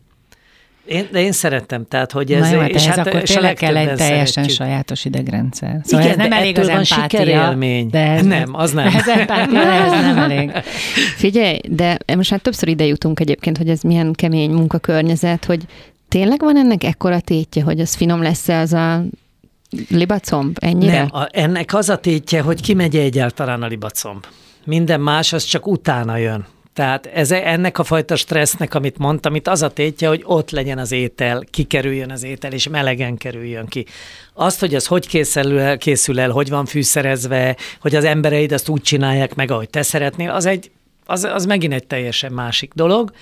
Én, de én szerettem, tehát, hogy ez...
Na jó, hát és hát akkor tényleg kell egy teljesen szeretjük. sajátos idegrendszer.
Szóval Igen, ez nem elég az van sikerélmény. De ez, nem, az nem.
Ez empátia, ez nem elég.
Figyelj, de most már többször ide jutunk egyébként, hogy ez milyen kemény munkakörnyezet, hogy tényleg van ennek ekkora tétje, hogy az finom lesz az a libacomb ennyire?
Nem, a, ennek az a tétje, hogy kimegy egyáltalán a libacomb. Minden más, az csak utána jön. Tehát ez, ennek a fajta stressznek, amit mondtam, itt az a tétje, hogy ott legyen az étel, kikerüljön az étel, és melegen kerüljön ki. Azt, hogy az hogy készül el, készül el, hogy van fűszerezve, hogy az embereid azt úgy csinálják meg, ahogy te szeretnél, az, egy, az, az megint egy teljesen másik dolog,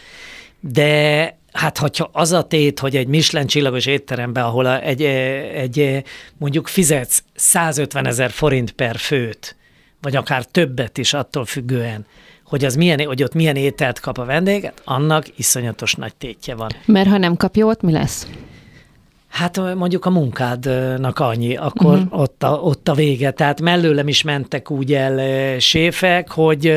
de Hát, hogyha az a tét, hogy egy Michelin csillagos étteremben, ahol egy, egy, mondjuk fizetsz 150 ezer forint per főt, vagy akár többet is attól függően, hogy, az milyen, hogy ott milyen ételt kap a vendéget, annak iszonyatos nagy tétje van.
Mert ha nem kapja ott, mi lesz?
Hát mondjuk a munkádnak annyi, akkor uh-huh. ott, a, ott a vége. Tehát mellőlem is mentek úgy el séfek, hogy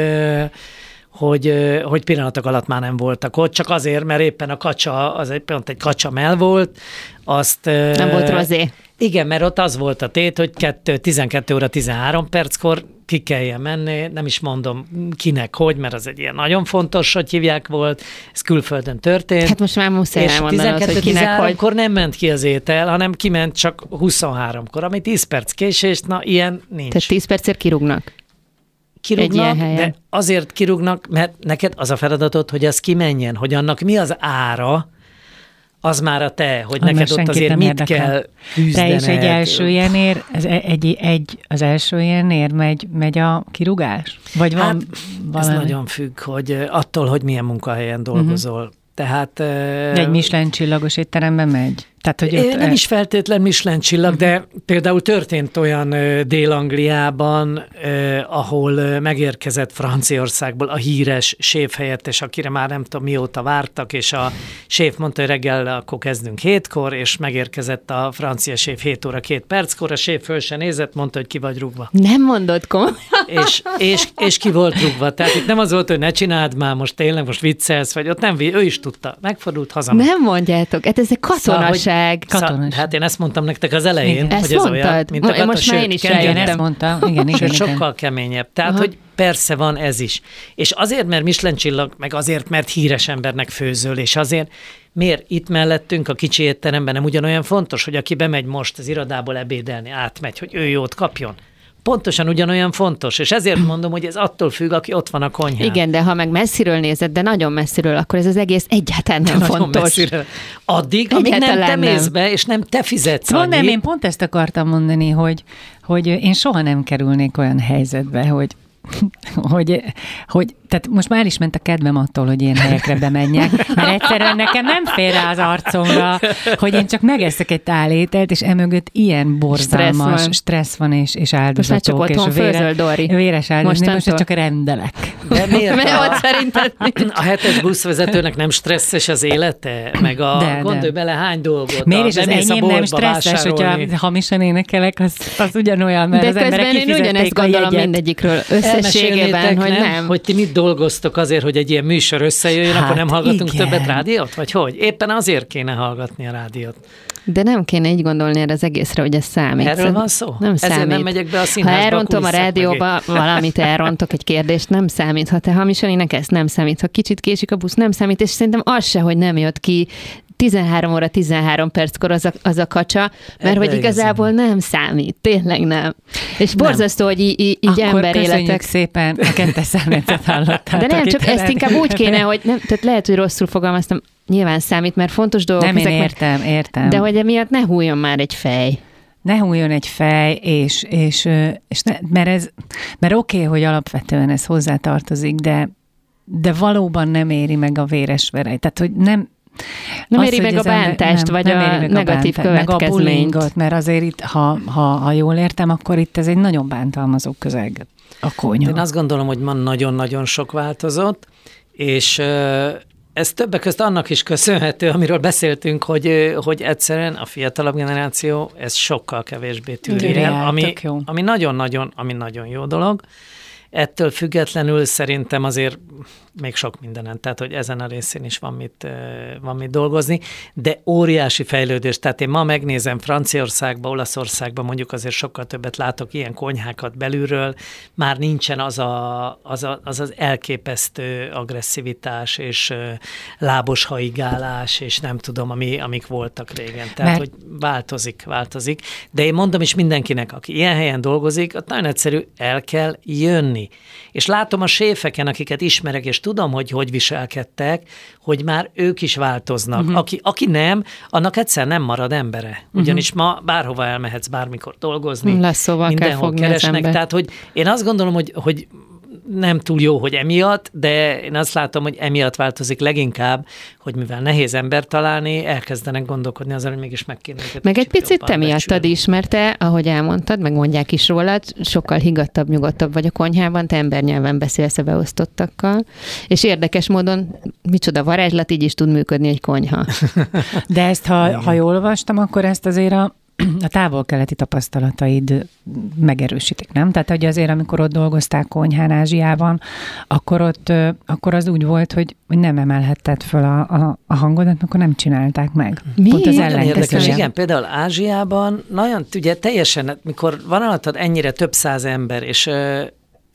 hogy, hogy pillanatok alatt már nem voltak ott, csak azért, mert éppen a kacsa, az egy, pont egy kacsa mell volt, azt...
Nem volt rozé.
Igen, mert ott az volt a tét, hogy 2, 12 óra 13 perckor ki kelljen menni, nem is mondom kinek, hogy, mert az egy ilyen nagyon fontos, hogy hívják volt, ez külföldön történt.
Hát most már muszáj és 12 hogy kinek, hogy...
akkor nem ment ki az étel, hanem kiment csak 23-kor, ami 10 perc késést, na ilyen nincs.
Tehát 10 percért kirúgnak?
kirúgnak, de azért kirúgnak, mert neked az a feladatod, hogy az kimenjen, hogy annak mi az ára, az már a te, hogy Ami neked ott azért mit érdekel. kell küzdened.
Te is egy első ilyenér, ez egy, egy, az első ilyenér megy, megy a kirúgás? Vagy van hát,
valami? Ez nagyon függ, hogy attól, hogy milyen munkahelyen dolgozol. Uh-huh. Tehát...
De egy Michelin csillagos étteremben megy?
Tehát, hogy ott nem is feltétlen Michelin csillag, de például történt olyan Dél-Angliában, ahol megérkezett Franciaországból a híres séfhelyettes, akire már nem tudom mióta vártak, és a séf mondta, hogy reggel akkor kezdünk hétkor, és megérkezett a francia séf 7 óra 2 perckor, a séf föl se nézett, mondta, hogy ki vagy rúgva.
Nem mondott komolyan.
És, és, és ki volt rúgva. Tehát itt nem az volt, hogy ne csináld már, most tényleg most viccelsz, vagy ott nem, ő is tudta, megfordult haza.
Nem mondjátok, hát ez egy katonaság. Szóval,
meg. Katonás. Hát én ezt mondtam nektek az elején,
igen.
hogy
ez olyan,
mint a
katon, Most már én is
ezt mondtam. Igen, igen,
igen. sokkal keményebb. Tehát, Aha. hogy persze van ez is. És azért, mert Michelin csillag, meg azért, mert híres embernek főzöl, és azért, miért itt mellettünk a kicsi étteremben nem ugyanolyan fontos, hogy aki bemegy most az irodából ebédelni, átmegy, hogy ő jót kapjon pontosan ugyanolyan fontos, és ezért mondom, hogy ez attól függ, aki ott van a konyhán.
Igen, de ha meg messziről nézed, de nagyon messziről, akkor ez az egész egyáltalán nem nagyon fontos. Messziről.
Addig, amíg nem te mész be, és nem te fizetsz
annyit. Nem, én pont ezt akartam mondani, hogy, hogy én soha nem kerülnék olyan helyzetbe, hogy hogy, hogy tehát most már is ment a kedvem attól, hogy ilyen helyekre bemenjek, mert egyszerűen nekem nem fér rá az arcomra, hogy én csak megeszek egy tálételt, és emögött ilyen borzalmas stressz van, stressz van és, és áldozatok.
Most csak és vére, Dori.
véres áldozatok, most, most csak rendelek.
De miért? Mert a, szerinted a hetes buszvezetőnek nem stresszes az élete? Meg a de, gondolj de. bele hány dolgot.
Miért is az enyém nem stresszes, vásárolni. hogyha hamisan énekelek, az, az ugyanolyan, mert
de
az emberek
én ugyanezt gondolom mindegyikről. Össze összességében, hogy
nem,
nem.
hogy ti mit dolgoztok azért, hogy egy ilyen műsor összejöjjön, hát akkor nem hallgatunk
igen.
többet rádiót? Vagy hogy? Éppen azért kéne hallgatni a rádiót.
De nem kéne így gondolni erre az egészre, hogy ez számít.
Erről van szó?
Nem
Ezért
számít.
nem megyek be a
Ha
színházba
elrontom a rádióba valamit, elrontok egy kérdést, nem számít. Ha te hamisan énekelsz, nem számít. Ha kicsit késik a busz, nem számít. És szerintem az se, hogy nem jött ki 13 óra 13 perckor az a, az a kacsa, mert
Ebbe
hogy igazából nem számít. Tényleg nem. És borzasztó, hogy így, így
Akkor
emberéletek.
szépen, a kettes számjegyzet hallottátok.
De nem, csak ezt
eredeti-
inkább úgy kéne, hogy nem, tehát lehet, hogy rosszul fogalmaztam, nyilván számít, mert fontos dolgok
Nem, én
ezek, mert-
értem, értem.
de hogy emiatt ne hújjon már egy fej.
ne hújjon egy fej, és, és, és ne, mert ez, mert oké, okay, hogy alapvetően ez hozzátartozik, de, de valóban nem éri meg a véres verej. Tehát, hogy nem,
Nem éri meg a bántást, vagy a negatív
bántást, Meg a
következményt.
bullyingot, mert azért itt, ha, ha, ha jól értem, akkor itt ez egy nagyon bántalmazó közeg. A konyha.
Én azt gondolom, hogy ma nagyon-nagyon sok változott, és ez többek között annak is köszönhető, amiről beszéltünk, hogy, hogy egyszerűen a fiatalabb generáció ez sokkal kevésbé tűri el, ami, ami nagyon-nagyon, ami nagyon jó dolog. Ettől függetlenül szerintem azért még sok mindenen, tehát hogy ezen a részén is van mit, van mit dolgozni, de óriási fejlődés. Tehát én ma megnézem Franciaországba, Olaszországba mondjuk azért sokkal többet látok ilyen konyhákat belülről, már nincsen az a, az, a, az, az elképesztő agresszivitás és lábos haigálás, és nem tudom, ami, amik voltak régen. Tehát,
Mert-
hogy változik, változik. De én mondom is mindenkinek, aki ilyen helyen dolgozik, ott nagyon egyszerű, el kell jönni. És látom a séfeken, akiket ismerek, és tudom, hogy hogy viselkedtek, hogy már ők is változnak. Uh-huh. Aki, aki nem, annak egyszer nem marad embere. Ugyanis uh-huh. ma bárhova elmehetsz bármikor dolgozni.
Lasszóval kell
mindenhol keresnek. Tehát, hogy én azt gondolom, hogy, hogy nem túl jó, hogy emiatt, de én azt látom, hogy emiatt változik leginkább, hogy mivel nehéz ember találni, elkezdenek gondolkodni azon, hogy mégis meg kéne
Meg egy picit te miattad is, mert te, ahogy elmondtad, meg mondják is rólad, sokkal higgadtabb, nyugodtabb vagy a konyhában, te embernyelven beszélsz a beosztottakkal, és érdekes módon, micsoda varázslat, így is tud működni egy konyha.
De ezt, ha, ha jól olvastam, akkor ezt azért a, a távol-keleti tapasztalataid megerősítik, nem? Tehát, hogy azért, amikor ott dolgoztál konyhán Ázsiában, akkor ott, akkor az úgy volt, hogy nem emelhetted föl a, a, a hangodat, akkor nem csinálták meg.
Mi?
Pont az
Nagyon
érdekes, igen, például Ázsiában nagyon, ugye teljesen, mikor van alattad ennyire több száz ember, és ö,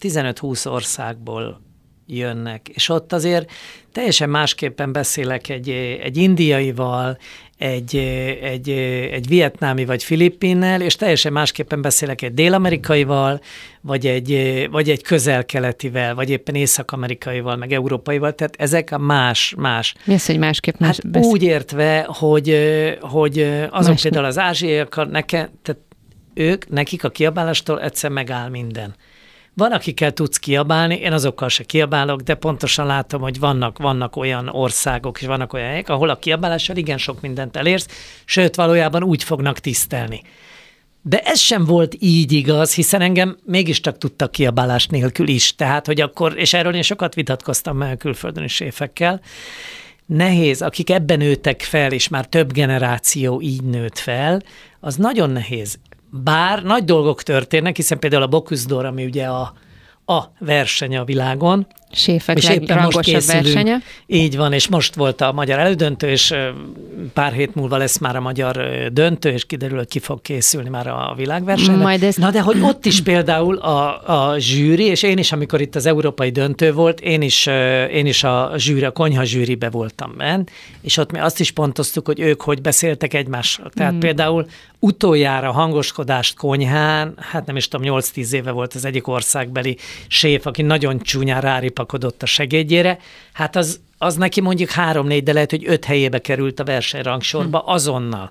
15-20 országból jönnek, és ott azért teljesen másképpen beszélek egy, egy indiaival, egy, egy, egy vietnámi vagy filippinnel, és teljesen másképpen beszélek egy dél-amerikaival, vagy egy, vagy egy közel-keletivel, vagy éppen észak-amerikaival, meg európaival, tehát ezek a más, más.
Mi az, hogy másképp más
Hát
beszél?
úgy értve, hogy, hogy azok
Más-
például az ázsiaiak, nekem, tehát ők, nekik a kiabálástól egyszer megáll minden. Van, akikkel tudsz kiabálni, én azokkal se kiabálok, de pontosan látom, hogy vannak, vannak olyan országok és vannak olyan helyek, ahol a kiabálással igen sok mindent elérsz, sőt, valójában úgy fognak tisztelni. De ez sem volt így igaz, hiszen engem mégiscsak tudtak kiabálás nélkül is. Tehát, hogy akkor, és erről én sokat vitatkoztam a külföldön is séfekkel, nehéz, akik ebben nőttek fel, és már több generáció így nőtt fel, az nagyon nehéz. Bár nagy dolgok történnek, hiszen például a Bocuse ami ugye a, a verseny a világon,
Séfek
és éppen most készülünk.
versenye.
Így van, és most volt a magyar elődöntő, és pár hét múlva lesz már a magyar döntő, és kiderül, hogy ki fog készülni már a világversenyre.
Majd ezt-
Na de hogy ott is például a, a zsűri, és én is, amikor itt az európai döntő volt, én is, én is a zsűri, a konyha zsűribe voltam bent, és ott mi azt is pontoztuk, hogy ők hogy beszéltek egymással. Tehát mm. például utoljára hangoskodást konyhán, hát nem is tudom, 8-10 éve volt az egyik országbeli séf, aki nagyon csúnyán ráripakodott a segédjére, hát az, az neki mondjuk három-négy, de lehet, hogy öt helyébe került a versenyrangsorba azonnal.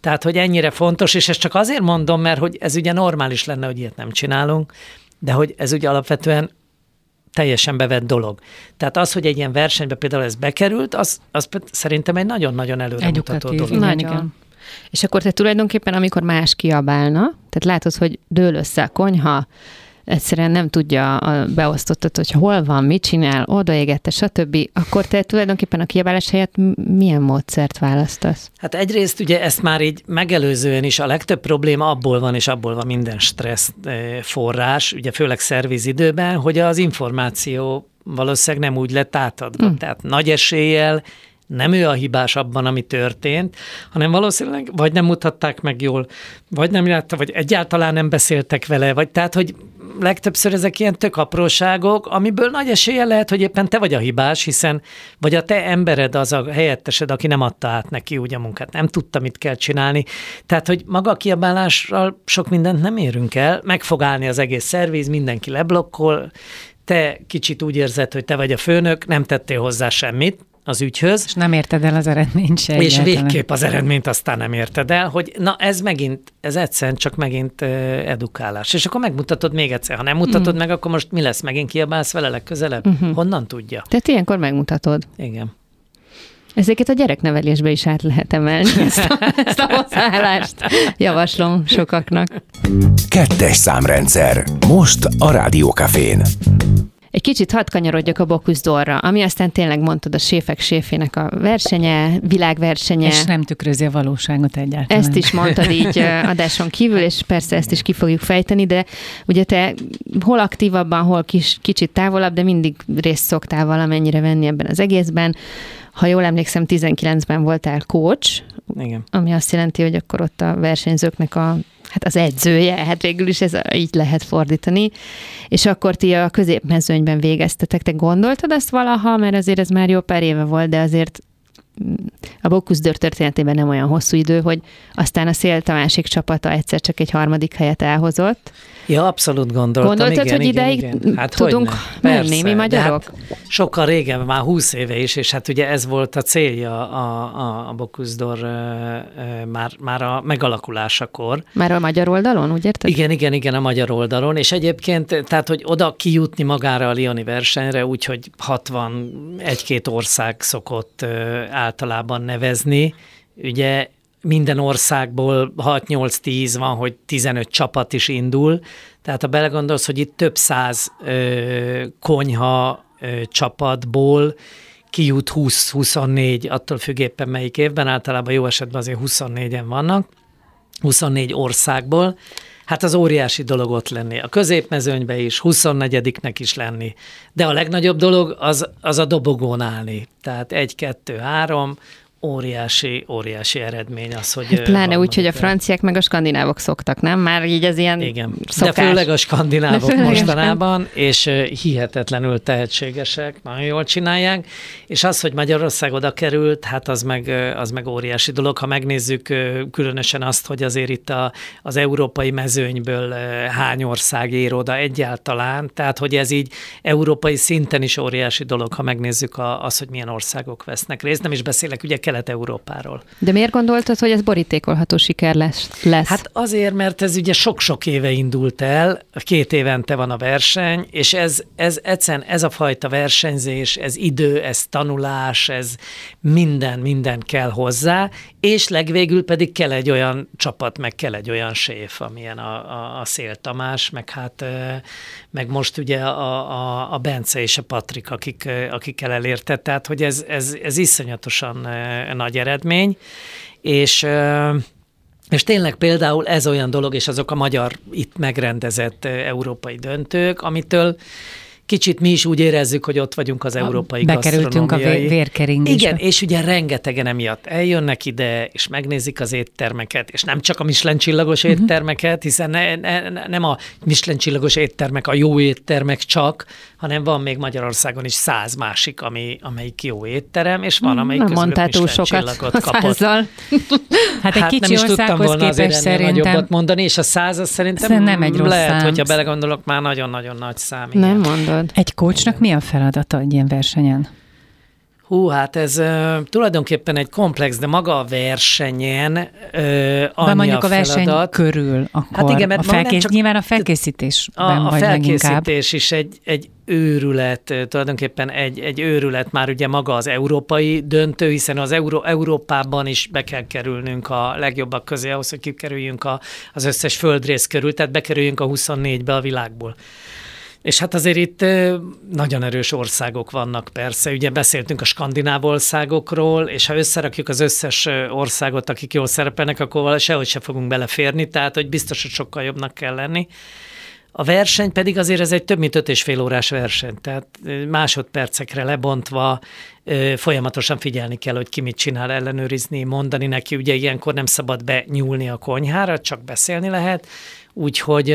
Tehát, hogy ennyire fontos, és ezt csak azért mondom, mert hogy ez ugye normális lenne, hogy ilyet nem csinálunk, de hogy ez ugye alapvetően teljesen bevett dolog. Tehát az, hogy egy ilyen versenybe például ez bekerült, az, az szerintem egy nagyon-nagyon előremutató dolog.
Nagyon.
igen.
És akkor te tulajdonképpen, amikor más kiabálna, tehát látod, hogy dől össze a konyha, egyszerűen nem tudja a beosztottat, hogy hol van, mit csinál, odaégette, stb., akkor te tulajdonképpen a kiabálás helyett milyen módszert választasz?
Hát egyrészt ugye ezt már így megelőzően is a legtöbb probléma abból van, és abból van minden stressz forrás, ugye főleg szervizidőben, hogy az információ valószínűleg nem úgy lett átadva. Mm. Tehát nagy eséllyel nem ő a hibás abban, ami történt, hanem valószínűleg vagy nem mutatták meg jól, vagy nem látta, vagy egyáltalán nem beszéltek vele, vagy tehát, hogy legtöbbször ezek ilyen tök apróságok, amiből nagy esélye lehet, hogy éppen te vagy a hibás, hiszen vagy a te embered az a helyettesed, aki nem adta át neki úgy a munkát, nem tudta, mit kell csinálni. Tehát, hogy maga a kiabálással sok mindent nem érünk el, meg fog állni az egész szerviz, mindenki leblokkol, te kicsit úgy érzed, hogy te vagy a főnök, nem tettél hozzá semmit, az ügyhöz.
És nem érted el az eredményt se.
És egyáltalán. végképp az eredményt aztán nem érted el, hogy na ez megint, ez egyszerűen csak megint edukálás. És akkor megmutatod még egyszer. Ha nem mutatod mm. meg, akkor most mi lesz? Megint kiabálsz vele legközelebb? Mm-hmm. Honnan tudja?
Tehát ilyenkor megmutatod.
Igen.
Ezeket a gyereknevelésbe is át lehet emelni, ezt a, ezt a hozzáállást. Javaslom sokaknak.
Kettes számrendszer. Most a Rádiókafén.
Egy kicsit hadd kanyarodjak a Bocuse ami aztán tényleg mondtad a séfek séfének a versenye, világversenye.
És nem tükrözi a valóságot egyáltalán.
Ezt is mondtad így adáson kívül, és persze ezt is ki fogjuk fejteni, de ugye te hol aktívabban, hol kis, kicsit távolabb, de mindig részt szoktál valamennyire venni ebben az egészben. Ha jól emlékszem, 19-ben voltál coach,
Igen.
ami azt jelenti, hogy akkor ott a versenyzőknek a hát az edzője, hát végül is ez így lehet fordítani, és akkor ti a középmezőnyben végeztetek. Te gondoltad ezt valaha, mert azért ez már jó pár éve volt, de azért a Bocuse történetében nem olyan hosszú idő, hogy aztán a Szél a másik csapata egyszer csak egy harmadik helyet elhozott.
Ja, abszolút gondoltam.
Gondoltad,
igen,
hogy
igen,
ideig
igen.
Hát tudunk menni, mi magyarok? Hát
sokkal régen, már húsz éve is, és hát ugye ez volt a célja a, a, a Bokuszdor már, már a megalakulásakor.
Már a magyar oldalon, úgy érted?
Igen, igen, igen, a magyar oldalon, és egyébként, tehát, hogy oda kijutni magára a Lioni versenyre, úgyhogy 61-két ország szokott általában nevezni, ugye minden országból 6-8-10 van, hogy 15 csapat is indul, tehát ha belegondolsz, hogy itt több száz ö, konyha ö, csapatból kijut 20-24, attól függ éppen melyik évben, általában jó esetben azért 24-en vannak, 24 országból, hát az óriási dolog ott lenni. A középmezőnybe is, 24-nek is lenni. De a legnagyobb dolog az, az a dobogón állni. Tehát egy, kettő, három, óriási, óriási eredmény az, hogy...
Hát pláne úgy, hogy a franciák meg a skandinávok szoktak, nem? Már így ez ilyen
Igen, szokás. de főleg a skandinávok mostanában, és hihetetlenül tehetségesek, nagyon jól csinálják, és az, hogy Magyarország oda került, hát az meg, az meg óriási dolog. Ha megnézzük különösen azt, hogy azért itt a, az európai mezőnyből hány ország ér oda egyáltalán, tehát hogy ez így európai szinten is óriási dolog, ha megnézzük a, az, hogy milyen országok vesznek részt. Nem is beszélek ugye Kelet-Európáról.
De miért gondoltad, hogy ez borítékolható siker lesz? lesz?
Hát azért, mert ez ugye sok-sok éve indult el, két évente van a verseny, és ez, ez egyszerűen ez a fajta versenyzés, ez idő, ez tanulás, ez minden, minden kell hozzá, és legvégül pedig kell egy olyan csapat, meg kell egy olyan séf, amilyen a, a, a Szél Tamás, meg hát meg most ugye a, a, a Bence és a Patrik, akik, akikkel elérte, tehát hogy ez, ez, ez iszonyatosan nagy eredmény, és és tényleg például ez olyan dolog, és azok a magyar itt megrendezett európai döntők, amitől kicsit mi is úgy érezzük, hogy ott vagyunk az európai
Bekerültünk a vérkeringésbe.
Igen, és ugye rengetegen emiatt eljönnek ide, és megnézik az éttermeket, és nem csak a Michelin csillagos uh-huh. éttermeket, hiszen ne, ne, nem a Michelin csillagos éttermek a jó éttermek csak, hanem van még Magyarországon is száz másik, ami, amelyik jó étterem, és van, amelyik
nem mondtál túl sokat kapott.
Hát egy hát kicsi nem is tudtam volna azért szerintem... nagyobbat
mondani, és a száz az szerintem nem egy rossz lehet, szám. hogyha belegondolok, már nagyon-nagyon nagy szám.
Igen. Nem mondod.
Egy coachnak mi a feladata egy ilyen versenyen?
Hú, hát ez uh, tulajdonképpen egy komplex, de maga a versenyen uh, annyi
mondjuk
a,
a verseny feladat. körül, akkor hát igen, mert a felkész, csak, nyilván a felkészítésben
a, a felkészítés is egy, egy őrület, tulajdonképpen egy, egy őrület már ugye maga az európai döntő, hiszen az Euró, Európában is be kell kerülnünk a legjobbak közé ahhoz, hogy kikerüljünk a, az összes földrész körül, tehát bekerüljünk a 24-be a világból. És hát azért itt nagyon erős országok vannak persze. Ugye beszéltünk a skandináv országokról, és ha összerakjuk az összes országot, akik jól szerepelnek, akkor sehogy se fogunk beleférni, tehát hogy biztos, hogy sokkal jobbnak kell lenni. A verseny pedig azért ez egy több mint öt és fél órás verseny, tehát másodpercekre lebontva folyamatosan figyelni kell, hogy ki mit csinál, ellenőrizni, mondani neki, ugye ilyenkor nem szabad benyúlni a konyhára, csak beszélni lehet, úgyhogy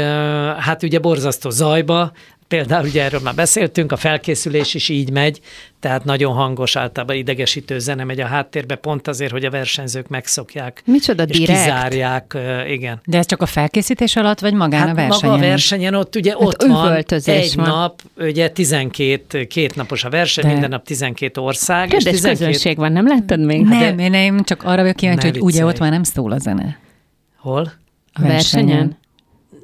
hát ugye borzasztó zajba, Például ugye erről már beszéltünk, a felkészülés is így megy, tehát nagyon hangos, általában idegesítő zene megy a háttérbe, pont azért, hogy a versenyzők megszokják.
Micsoda
és
direkt.
kizárják, igen.
De ez csak a felkészítés alatt, vagy magán
hát
a versenyen?
Maga a versenyen ott ugye
hát
ott van egy
van.
nap, ugye 12, két napos a verseny, De... minden nap 12 ország.
Kedves és 12... közönség van, nem láttad még?
Nem, de... én, én csak arra vagyok kíváncsi, hogy ugye ott már nem szól a zene.
Hol?
A versenyen? versenyen?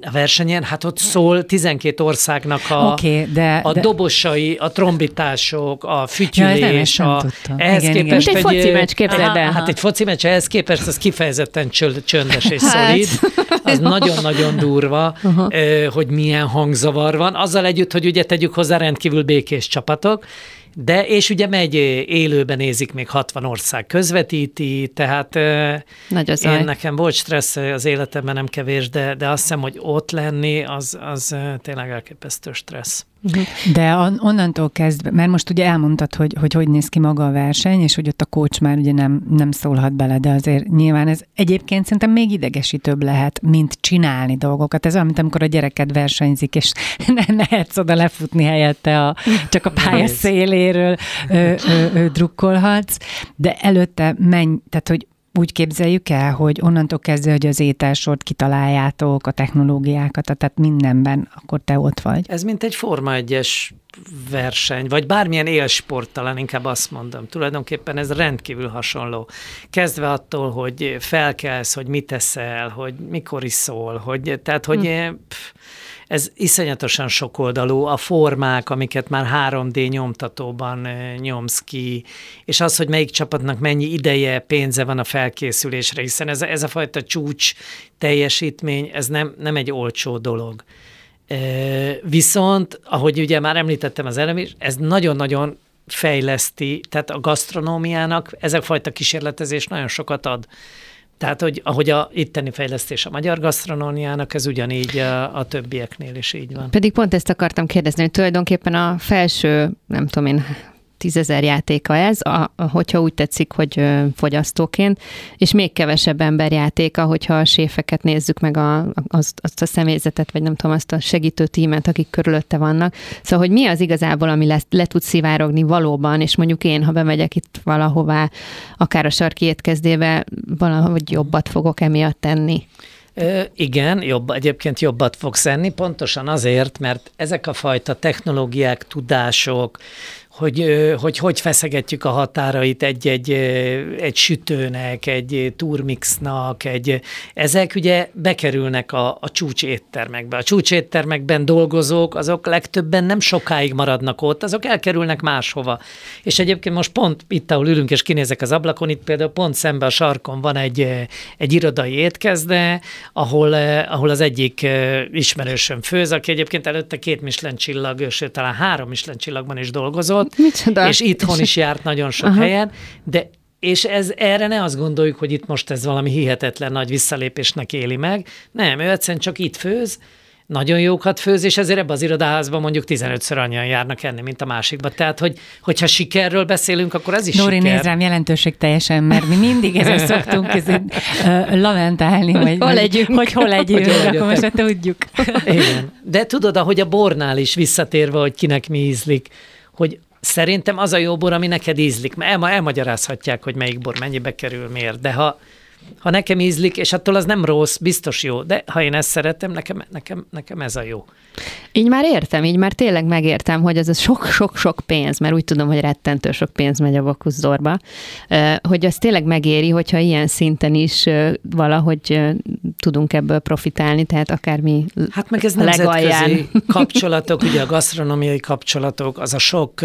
A versenyen, hát ott szól 12 országnak a,
okay, de,
a
de...
dobosai, a trombitások, a fütyülés,
ja,
a, ehhez
igen,
képest
igen. egy, egy foci meccs, képzeld el.
Hát egy foci meccs ehhez képest az kifejezetten csöndes és hát. szolid. Az nagyon-nagyon durva, uh-huh. hogy milyen hangzavar van. Azzal együtt, hogy ugye tegyük hozzá rendkívül békés csapatok, de, és ugye megy élőben nézik, még 60 ország közvetíti, tehát
Nagy az
én nekem volt stressz az életemben nem kevés, de, de azt hiszem, hogy ott lenni, az, az tényleg elképesztő stressz.
Uh-huh. De on, onnantól kezdve, mert most ugye elmondtad, hogy, hogy hogy néz ki maga a verseny, és hogy ott a coach már ugye nem, nem szólhat bele, de azért nyilván ez egyébként szerintem még idegesítőbb lehet, mint csinálni dolgokat. Ez olyan, mint amikor a gyereked versenyzik, és ne lehetsz oda lefutni helyette, a, csak a pálya széléről ö, ö, ö, drukkolhatsz, de előtte menj, tehát hogy úgy képzeljük el, hogy onnantól kezdve, hogy az ételsort kitaláljátok, a technológiákat, tehát mindenben, akkor te ott vagy.
Ez mint egy Forma 1 verseny, vagy bármilyen élsport, talán inkább azt mondom. Tulajdonképpen ez rendkívül hasonló. Kezdve attól, hogy felkelsz, hogy mit teszel, hogy mikor iszol, hogy, tehát, hogy hm. pff, ez iszonyatosan sokoldalú, a formák, amiket már 3D nyomtatóban nyomsz ki, és az, hogy melyik csapatnak mennyi ideje, pénze van a felkészülésre, hiszen ez, ez a fajta csúcs teljesítmény, ez nem, nem egy olcsó dolog. Viszont, ahogy ugye már említettem az előbb is, ez nagyon-nagyon fejleszti, tehát a gasztronómiának ez a fajta kísérletezés nagyon sokat ad. Tehát, hogy ahogy a itteni fejlesztés a magyar gasztronómiának, ez ugyanígy a, a többieknél is így van.
Pedig pont ezt akartam kérdezni, hogy tulajdonképpen a felső, nem tudom én, tízezer játéka ez, a, hogyha úgy tetszik, hogy fogyasztóként, és még kevesebb ember játéka, hogyha a séfeket nézzük meg a, azt, azt a személyzetet, vagy nem tudom, azt a segítő tímet, akik körülötte vannak. Szóval, hogy mi az igazából, ami le, le tud szivárogni valóban, és mondjuk én, ha bemegyek itt valahová, akár a sarki étkezdébe, valahogy jobbat fogok emiatt tenni.
Ö, igen, jobb, egyébként jobbat fogsz enni, pontosan azért, mert ezek a fajta technológiák, tudások, hogy, hogy hogy feszegetjük a határait egy-egy egy sütőnek, egy turmixnak, egy, ezek ugye bekerülnek a, a csúcs éttermekbe. A csúcs éttermekben dolgozók, azok legtöbben nem sokáig maradnak ott, azok elkerülnek máshova. És egyébként most pont itt, ahol ülünk és kinézek az ablakon, itt például pont szembe a sarkon van egy, egy irodai étkezde, ahol, ahol az egyik ismerősöm főz, aki egyébként előtte két Michelin csillag, sőt talán három Michelin csillagban is dolgozott,
Micsoda?
És itthon is járt nagyon sok Aha. helyen, de és ez, erre ne azt gondoljuk, hogy itt most ez valami hihetetlen nagy visszalépésnek éli meg. Nem, ő egyszerűen csak itt főz, nagyon jókat főz, és ezért ebbe az irodaházban mondjuk 15-ször annyian járnak enni, mint a másikba. Tehát, hogy, hogyha sikerről beszélünk, akkor ez is
Nóri,
siker.
néz rám jelentőség teljesen, mert mi mindig ezen szoktunk ezért, uh, lamentálni, hogy
hol legyünk.
Hogy hol legyünk, hogy akkor most tudjuk.
Igen. De tudod, ahogy a bornál is visszatérve, hogy kinek mi ízlik, hogy Szerintem az a jó bor, ami neked ízlik. El, elmagyarázhatják, hogy melyik bor mennyibe kerül, miért. De ha, ha nekem ízlik, és attól az nem rossz, biztos jó, de ha én ezt szeretem, nekem, nekem, nekem ez a jó.
Így már értem, így már tényleg megértem, hogy ez a sok-sok-sok pénz, mert úgy tudom, hogy rettentő sok pénz megy a vakuzdorba, hogy az tényleg megéri, hogyha ilyen szinten is valahogy tudunk ebből profitálni, tehát akármi
Hát meg ez nemzetközi kapcsolatok, ugye a gasztronómiai kapcsolatok, az a sok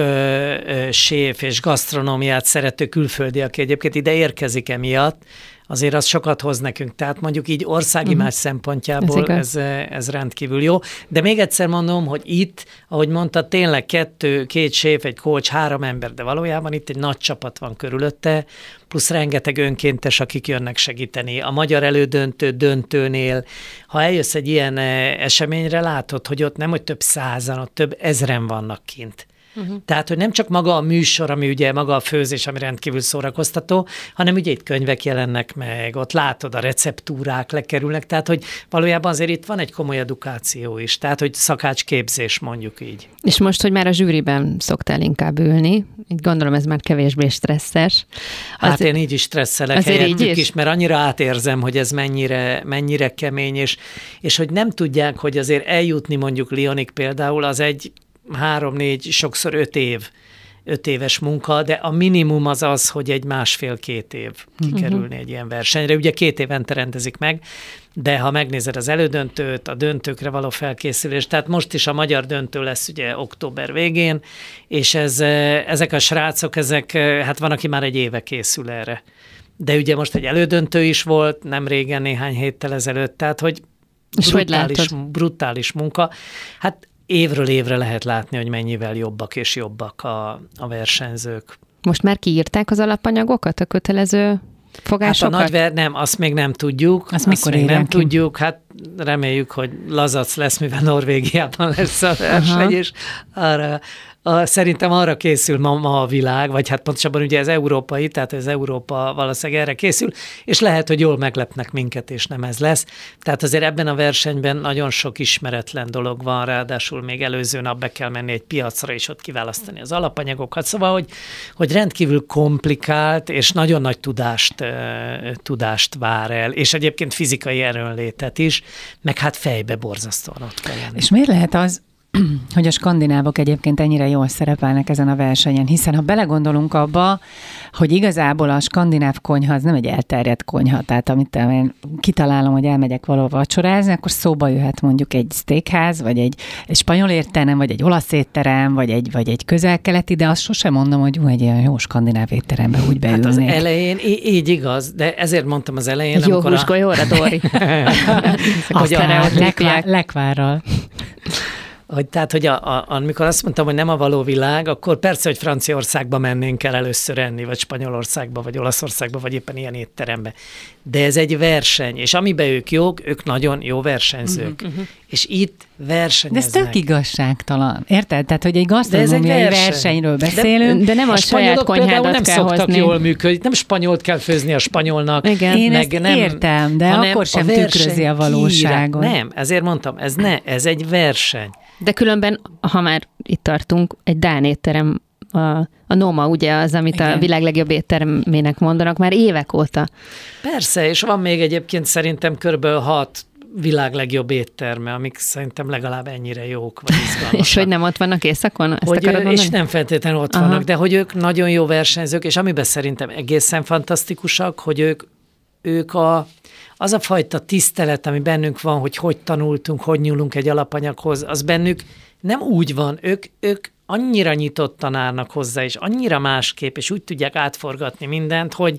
séf és gasztronómiát szerető külföldi, aki egyébként ide érkezik emiatt, azért az sokat hoz nekünk. Tehát mondjuk így országimás uh-huh. szempontjából ez, ez, ez rendkívül jó. De még egyszer mondom, hogy itt, ahogy mondta, tényleg kettő, két séf, egy coach, három ember, de valójában itt egy nagy csapat van körülötte, plusz rengeteg önkéntes, akik jönnek segíteni. A magyar elődöntő döntőnél, ha eljössz egy ilyen eseményre, látod, hogy ott nem, hogy több százan, ott több ezren vannak kint. Uh-huh. Tehát, hogy nem csak maga a műsor, ami ugye maga a főzés, ami rendkívül szórakoztató, hanem ugye itt könyvek jelennek meg, ott látod, a receptúrák lekerülnek, tehát, hogy valójában azért itt van egy komoly edukáció is, tehát, hogy szakácsképzés mondjuk így.
És most, hogy már a zsűriben szoktál inkább ülni, így gondolom ez már kevésbé stresszes.
Az, hát én így is stresszelek azért így is? is, mert annyira átérzem, hogy ez mennyire, mennyire kemény, és, és hogy nem tudják, hogy azért eljutni mondjuk Lionik például, az egy három-négy, sokszor öt év öt éves munka, de a minimum az az, hogy egy másfél-két év kikerülni uh-huh. egy ilyen versenyre. Ugye két évente rendezik meg, de ha megnézed az elődöntőt, a döntőkre való felkészülést, tehát most is a magyar döntő lesz ugye október végén, és ez, ezek a srácok, ezek, hát van, aki már egy éve készül erre. De ugye most egy elődöntő is volt, nem régen, néhány héttel ezelőtt, tehát hogy brutális, brutális munka. Hát évről évre lehet látni, hogy mennyivel jobbak és jobbak a, a versenyzők.
Most már kiírták az alapanyagokat, a kötelező fogásokat?
Hát a nagyver, nem, azt még nem tudjuk. Azt, azt mikor még nem ki? tudjuk, hát reméljük, hogy lazac lesz, mivel Norvégiában lesz a verseny, Aha. és arra a, szerintem arra készül ma, ma a világ, vagy hát pontosabban ugye az európai, tehát az Európa valószínűleg erre készül, és lehet, hogy jól meglepnek minket, és nem ez lesz. Tehát azért ebben a versenyben nagyon sok ismeretlen dolog van, ráadásul még előző nap be kell menni egy piacra, és ott kiválasztani az alapanyagokat. Szóval, hogy, hogy rendkívül komplikált, és nagyon nagy tudást, tudást vár el, és egyébként fizikai erőnlétet is, meg hát fejbe borzasztóan ott kell lenni.
És miért lehet az, hogy a skandinávok egyébként ennyire jól szerepelnek ezen a versenyen, hiszen ha belegondolunk abba, hogy igazából a skandináv konyha az nem egy elterjedt konyha, tehát amit én kitalálom, hogy elmegyek valahol vacsorázni, akkor szóba jöhet mondjuk egy steakház, vagy egy, egy spanyol étterem, vagy egy olasz étterem, vagy egy, vagy egy közel-keleti, de azt sosem mondom, hogy jó, egy ilyen jó skandináv étterembe úgy beülnék. Hát az
elején í- így igaz, de ezért mondtam az elején,
egy jó húsgolyóra, a... Dori.
hogy a lekvár, lekvárral
hogy tehát, hogy a, a, amikor azt mondtam, hogy nem a való világ, akkor persze, hogy Franciaországba mennénk el először enni, vagy Spanyolországba, vagy Olaszországba, vagy éppen ilyen étterembe. De ez egy verseny, és amiben ők jók, ők nagyon jó versenyzők. Uh-huh, uh-huh. És itt versenyeznek.
De ez tök igazságtalan. Érted? Tehát, hogy egy gasztronómiai verseny. versenyről beszélünk.
De, de nem a, a saját konyhádat
nem
kell
szoktak
hozni.
jól működni. Nem spanyolt kell főzni a spanyolnak.
Igen. Én meg ezt nem, értem, de akkor sem tükrözi a valóságot.
Nem, ezért mondtam, ez ne, ez egy verseny.
De különben, ha már itt tartunk, egy Dán étterem a, a Noma ugye az, amit Igen. a világ legjobb éttermének mondanak már évek óta.
Persze, és van még egyébként szerintem körülbelül hat világ legjobb étterme, amik szerintem legalább ennyire jók, vagy
És hogy nem ott vannak éjszakon? Ezt
hogy, és nem feltétlenül ott Aha. vannak, de hogy ők nagyon jó versenyzők, és amiben szerintem egészen fantasztikusak, hogy ők, ők a, az a fajta tisztelet, ami bennünk van, hogy hogy tanultunk, hogy nyúlunk egy alapanyaghoz, az bennük nem úgy van. Ők, ők annyira nyitottan állnak hozzá, és annyira másképp, és úgy tudják átforgatni mindent, hogy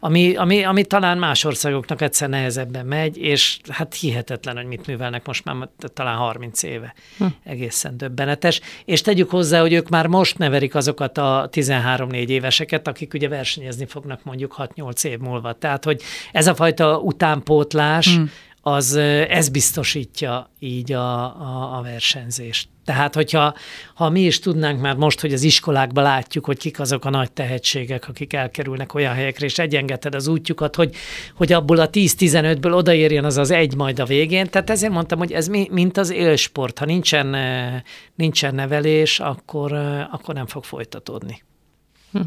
ami, ami, ami talán más országoknak egyszer nehezebben megy, és hát hihetetlen, hogy mit művelnek most már talán 30 éve. Hm. Egészen döbbenetes. És tegyük hozzá, hogy ők már most neverik azokat a 13-4 éveseket, akik ugye versenyezni fognak mondjuk 6-8 év múlva. Tehát, hogy ez a fajta utánpótlás, hm az ez biztosítja így a, a, a versenyzést. Tehát, hogyha ha mi is tudnánk már most, hogy az iskolákban látjuk, hogy kik azok a nagy tehetségek, akik elkerülnek olyan helyekre, és egyengeted az útjukat, hogy, hogy abból a 10-15-ből odaérjen az az egy majd a végén. Tehát ezért mondtam, hogy ez mi, mint az élsport. Ha nincsen, nincsen nevelés, akkor, akkor nem fog folytatódni.
Hm.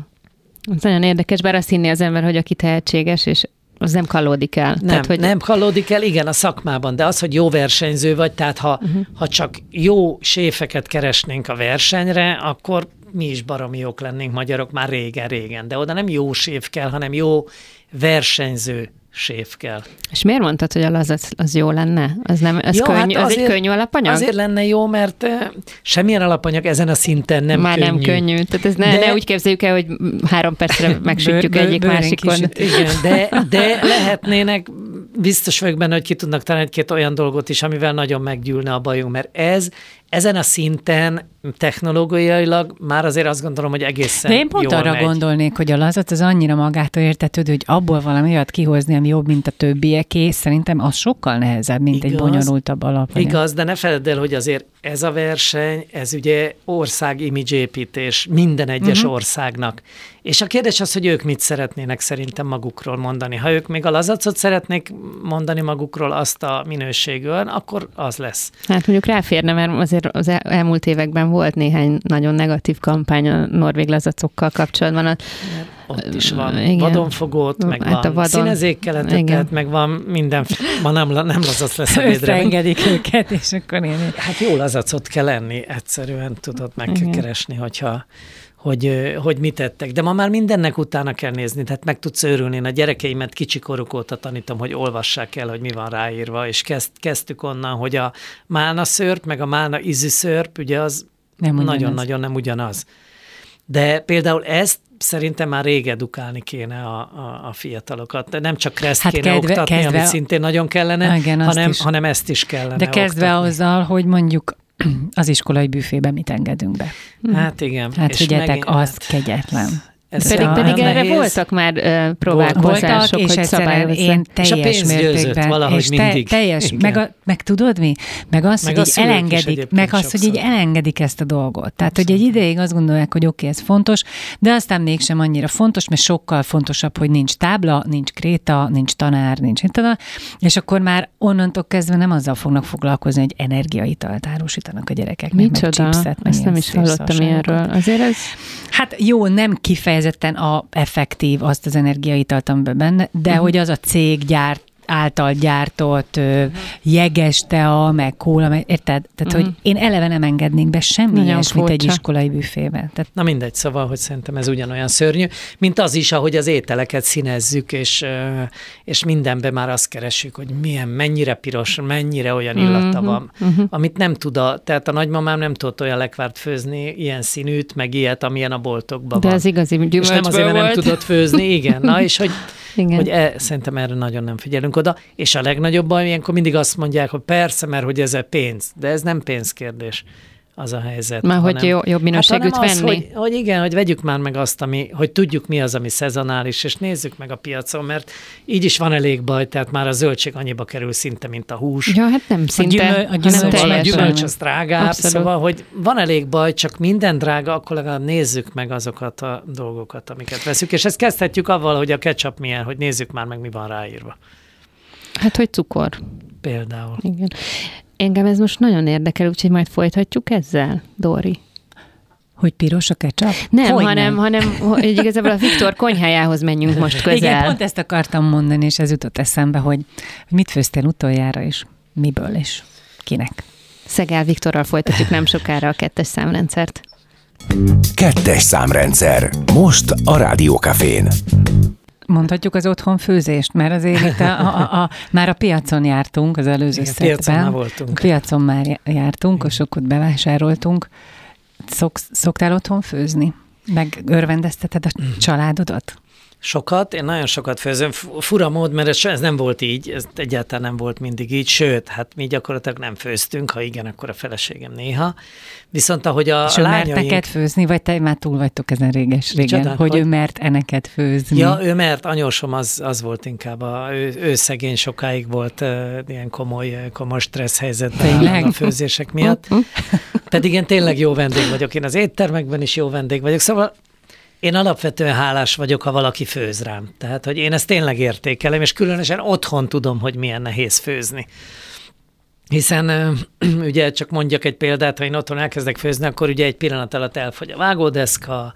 Ez nagyon érdekes, bár azt hinni az ember, hogy aki tehetséges, és az nem kallódik el.
Nem, tehát, hogy... nem kallódik el, igen, a szakmában, de az, hogy jó versenyző vagy, tehát ha, uh-huh. ha csak jó séfeket keresnénk a versenyre, akkor mi is baromi jók lennénk magyarok már régen-régen, de oda nem jó séf kell, hanem jó versenyző séf kell.
És miért mondtad, hogy a lazac az jó lenne? Az, nem, az,
Jó,
könnyű,
hát
az
azért-
egy könnyű alapanyag?
Azért lenne jó, mert semmilyen alapanyag ezen a szinten nem
Már
könnyű.
nem könnyű. Tehát ez ne,
De-
ne úgy képzeljük el, hogy három percre megsütjük
Bőr-
egyik
bőrén
másikon.
kisüt.
Igen, de, de lehetnének, biztos vagyok benne, hogy ki tudnak találni egy-két olyan dolgot is, amivel nagyon meggyűlne a bajunk, mert ez ezen a szinten technológiailag már azért azt gondolom, hogy egészen
De én pont
jól
arra
megy.
gondolnék, hogy a lazac az annyira magától értetődő, hogy abból valami olyat kihozni, ami jobb, mint a többieké, szerintem az sokkal nehezebb, mint egy
Igaz.
bonyolultabb alapanyag.
Igaz, de ne feledd el, hogy azért ez a verseny, ez ugye ország imidzsépítés minden egyes uh-huh. országnak. És a kérdés az, hogy ők mit szeretnének szerintem magukról mondani. Ha ők még a lazacot szeretnék mondani magukról azt a minőségűen, akkor az lesz.
Hát mondjuk ráférne, mert azért az el- elmúlt években volt néhány nagyon negatív kampány a norvég lazacokkal kapcsolatban. A,
Ott is van
Igen.
Vadonfogót, meg
Hát
hát
a
van
vadon-
színezékkeletet,
Igen.
tehát meg van minden, ma nem, nem lazac lesz a védre.
Összeengedik őket, és akkor én...
Hát jó lazacot kell lenni, egyszerűen tudod meg
Igen.
kell keresni, hogyha hogy, hogy mit tettek. De ma már mindennek utána kell nézni, tehát meg tudsz őrülni. Én a gyerekeimet kicsikoruk óta tanítom, hogy olvassák el, hogy mi van ráírva, és kezd, kezdtük onnan, hogy a málna szörp, meg a málna ízű szörp, ugye az nagyon-nagyon nem ugyanaz. De például ezt szerintem már rég edukálni kéne a, a, a fiatalokat. De nem csak kreszt
Hát
kéne
kedve-
oktatni,
kezdve-
amit szintén nagyon kellene,
Igen,
hanem, hanem ezt is kellene
De kezdve
oktatni.
azzal, hogy mondjuk az iskolai büfébe mit engedünk be.
Hát igen.
Hát
és
figyeljetek,
megint-
az
hát
kegyetlen.
Ez
pedig
a-
pedig erre
nehéz.
voltak már uh,
Voltak,
próbálkozások,
és
hogy szabályozzák.
én
És a
teljes
pénz győzött
mértékben,
valahogy
és te,
mindig.
teljes,
Igen.
meg, a, meg tudod mi? Meg az,
Meg
hogy így elengedik, meg az, hogy így elengedik ezt a dolgot. Tehát, hogy egy ideig azt gondolják, hogy oké, ez fontos, de aztán mégsem annyira fontos, mert sokkal fontosabb, hogy nincs tábla, nincs kréta, nincs tanár, nincs tudom, és akkor már onnantól kezdve nem azzal fognak foglalkozni, hogy energiaitalt árusítanak a gyerekeknek, meg
Micsoda?
chipset, meg
Ezt nem is hallottam ilyenről. Azért ez...
Hát jó, nem kifejezetten a effektív azt az energiaitalt, amiben benne, de
Mhm.
hogy az a cég gyárt által gyártott ö, jeges tea, meg kóla, meg, érted? Tehát, hogy én eleve nem engednék be semmi
Mhm.
Ilyesmit egy iskolai büfébe. Tehát
Na mindegy, szóval, hogy szerintem ez ugyanolyan szörnyű, mint az is, ahogy az ételeket színezzük, és, és mindenben már azt keresünk, hogy milyen, mennyire piros, mennyire olyan illata van, amit nem tud a, tehát a nagymamám nem tudott olyan lekvárt főzni, ilyen színűt, meg ilyet, amilyen a boltokban
De
van.
ez igazi
és
gyümölcsből
nem azért, mert nem
volt.
tudott főzni, igen. Na, és hogy,
Igen.
hogy e, szerintem erre nagyon nem figyelünk oda. És a legnagyobb baj, ilyenkor mindig azt mondják, hogy persze, mert hogy ez a pénz. De ez nem pénzkérdés az a helyzet.
Már hogy jó- jobb minőségűt
hát, hanem az,
venni.
hogy, hogy igen, hogy vegyük már meg azt, ami, hogy tudjuk mi az, ami szezonális, és nézzük meg a piacon, mert így is van elég baj, tehát már a zöldség annyiba kerül szinte, mint a hús.
Ja, hát nem szinte,
gyümöl- a gyümölcs-
Szóval a gyümölcs az drágább,
Abszolút.
szóval, hogy van elég baj, csak minden drága, akkor legalább nézzük meg azokat a dolgokat, amiket veszük. És ezt kezdhetjük avval, hogy a ketchup milyen, hogy nézzük már meg, mi van ráírva.
Hát, hogy cukor.
Például.
Igen. Engem ez most nagyon érdekel, úgyhogy majd folytatjuk ezzel, Dori.
hogy piros a ketchup?
Nem,
hogy
hanem, hanem hogy igazából a Viktor konyhájához menjünk most közel.
Igen, pont ezt akartam mondani, és ez jutott eszembe, hogy, hogy mit főztél utoljára, és miből, és kinek.
Szegál Viktorral folytatjuk nem sokára a kettes számrendszert.
Kettes számrendszer. Most a Rádiókafén.
Mondhatjuk az otthon főzést, mert azért itt a, a, a, már a piacon jártunk az előző
Igen, piacon
szettben.
már voltunk.
A piacon már já- jártunk, a sokat bevásároltunk. Szok, szoktál otthon főzni? Meg örvendezteted a családodat?
Sokat, én nagyon sokat főzöm. Fu- Fura mód, mert ez, nem volt így, ez egyáltalán nem volt mindig így, sőt, hát mi gyakorlatilag nem főztünk, ha igen, akkor a feleségem néha. Viszont ahogy a
És ő
lányaink...
neked főzni, vagy te már túl vagytok ezen réges régen,
Micsoda?
hogy,
Hogy?
ő mert eneket főzni.
Ja, ő mert anyósom az, az volt inkább, a, ő, ő szegény sokáig volt uh, ilyen komoly, komoly stressz helyzetben a főzések miatt. Pedig én tényleg jó vendég vagyok, én az éttermekben is jó vendég vagyok, szóval én alapvetően hálás vagyok, ha valaki főz rám. Tehát, hogy én ezt tényleg értékelem, és különösen otthon tudom, hogy milyen nehéz főzni. Hiszen ugye csak mondjak egy példát, ha én otthon elkezdek főzni, akkor ugye egy pillanat alatt elfogy a vágódeszka,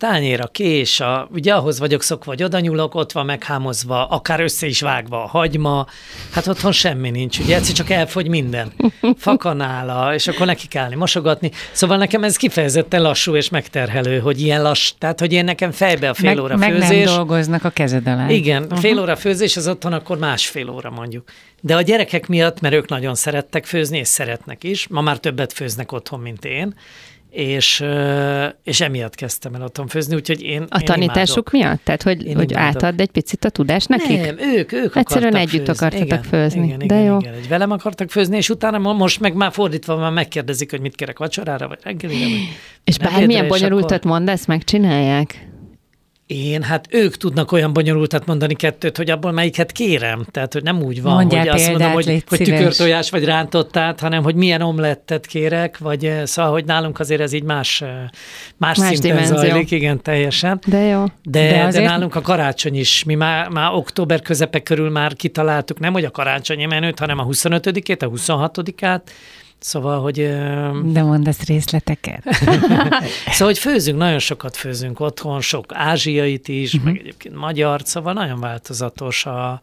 tányér, a kés, a, ugye ahhoz vagyok szokva, hogy oda nyúlok, ott van meghámozva, akár össze is vágva a hagyma, hát otthon semmi nincs, ugye egyszer csak elfogy minden. Fakanála, és akkor neki kell mosogatni. Szóval nekem ez kifejezetten lassú és megterhelő, hogy ilyen lass, tehát hogy én nekem fejbe a fél
meg,
óra
meg
főzés.
nem dolgoznak a kezed alá.
Igen, uh-huh. fél óra főzés, az otthon akkor másfél óra mondjuk. De a gyerekek miatt, mert ők nagyon szerettek főzni, és szeretnek is, ma már többet főznek otthon, mint én, és, és emiatt kezdtem el otthon főzni, úgyhogy én
A
én
tanításuk
imádok.
miatt? Tehát, hogy,
Én
hogy
imádok.
átad egy picit a tudást nekik?
Nem, ők, ők
Egyszerűen
akartak
együtt
főzni.
akartatok
igen,
főzni.
Igen,
De
igen,
jó.
Igen, velem akartak főzni, és utána mo- most meg már fordítva már megkérdezik, hogy mit kérek vacsorára, vagy reggelire, vagy
És bármilyen bonyolultat
akkor
mondasz, megcsinálják?
Én, hát ők tudnak olyan bonyolultat mondani kettőt, hogy abból melyiket kérem. Tehát, hogy nem úgy van,
Mondjál
hogy azt mondom,
példát,
hogy, hogy tükörtojás vagy rántottát, hanem hogy milyen omlettet kérek, vagy eh, szóval, hogy nálunk azért ez így más, eh, más,
Más
szinten
dimenzió.
zajlik, igen, teljesen.
De jó.
De
de, azért-
de nálunk a karácsony is, mi már, már október közepe körül már kitaláltuk, nem hogy a karácsonyi menőt, hanem a 25-ét, a 26-át, Szóval, hogy,
De mondasz részleteket.
szóval, hogy főzünk, nagyon sokat főzünk otthon, sok ázsiait is, uh-huh. meg egyébként magyar, szóval nagyon változatos a,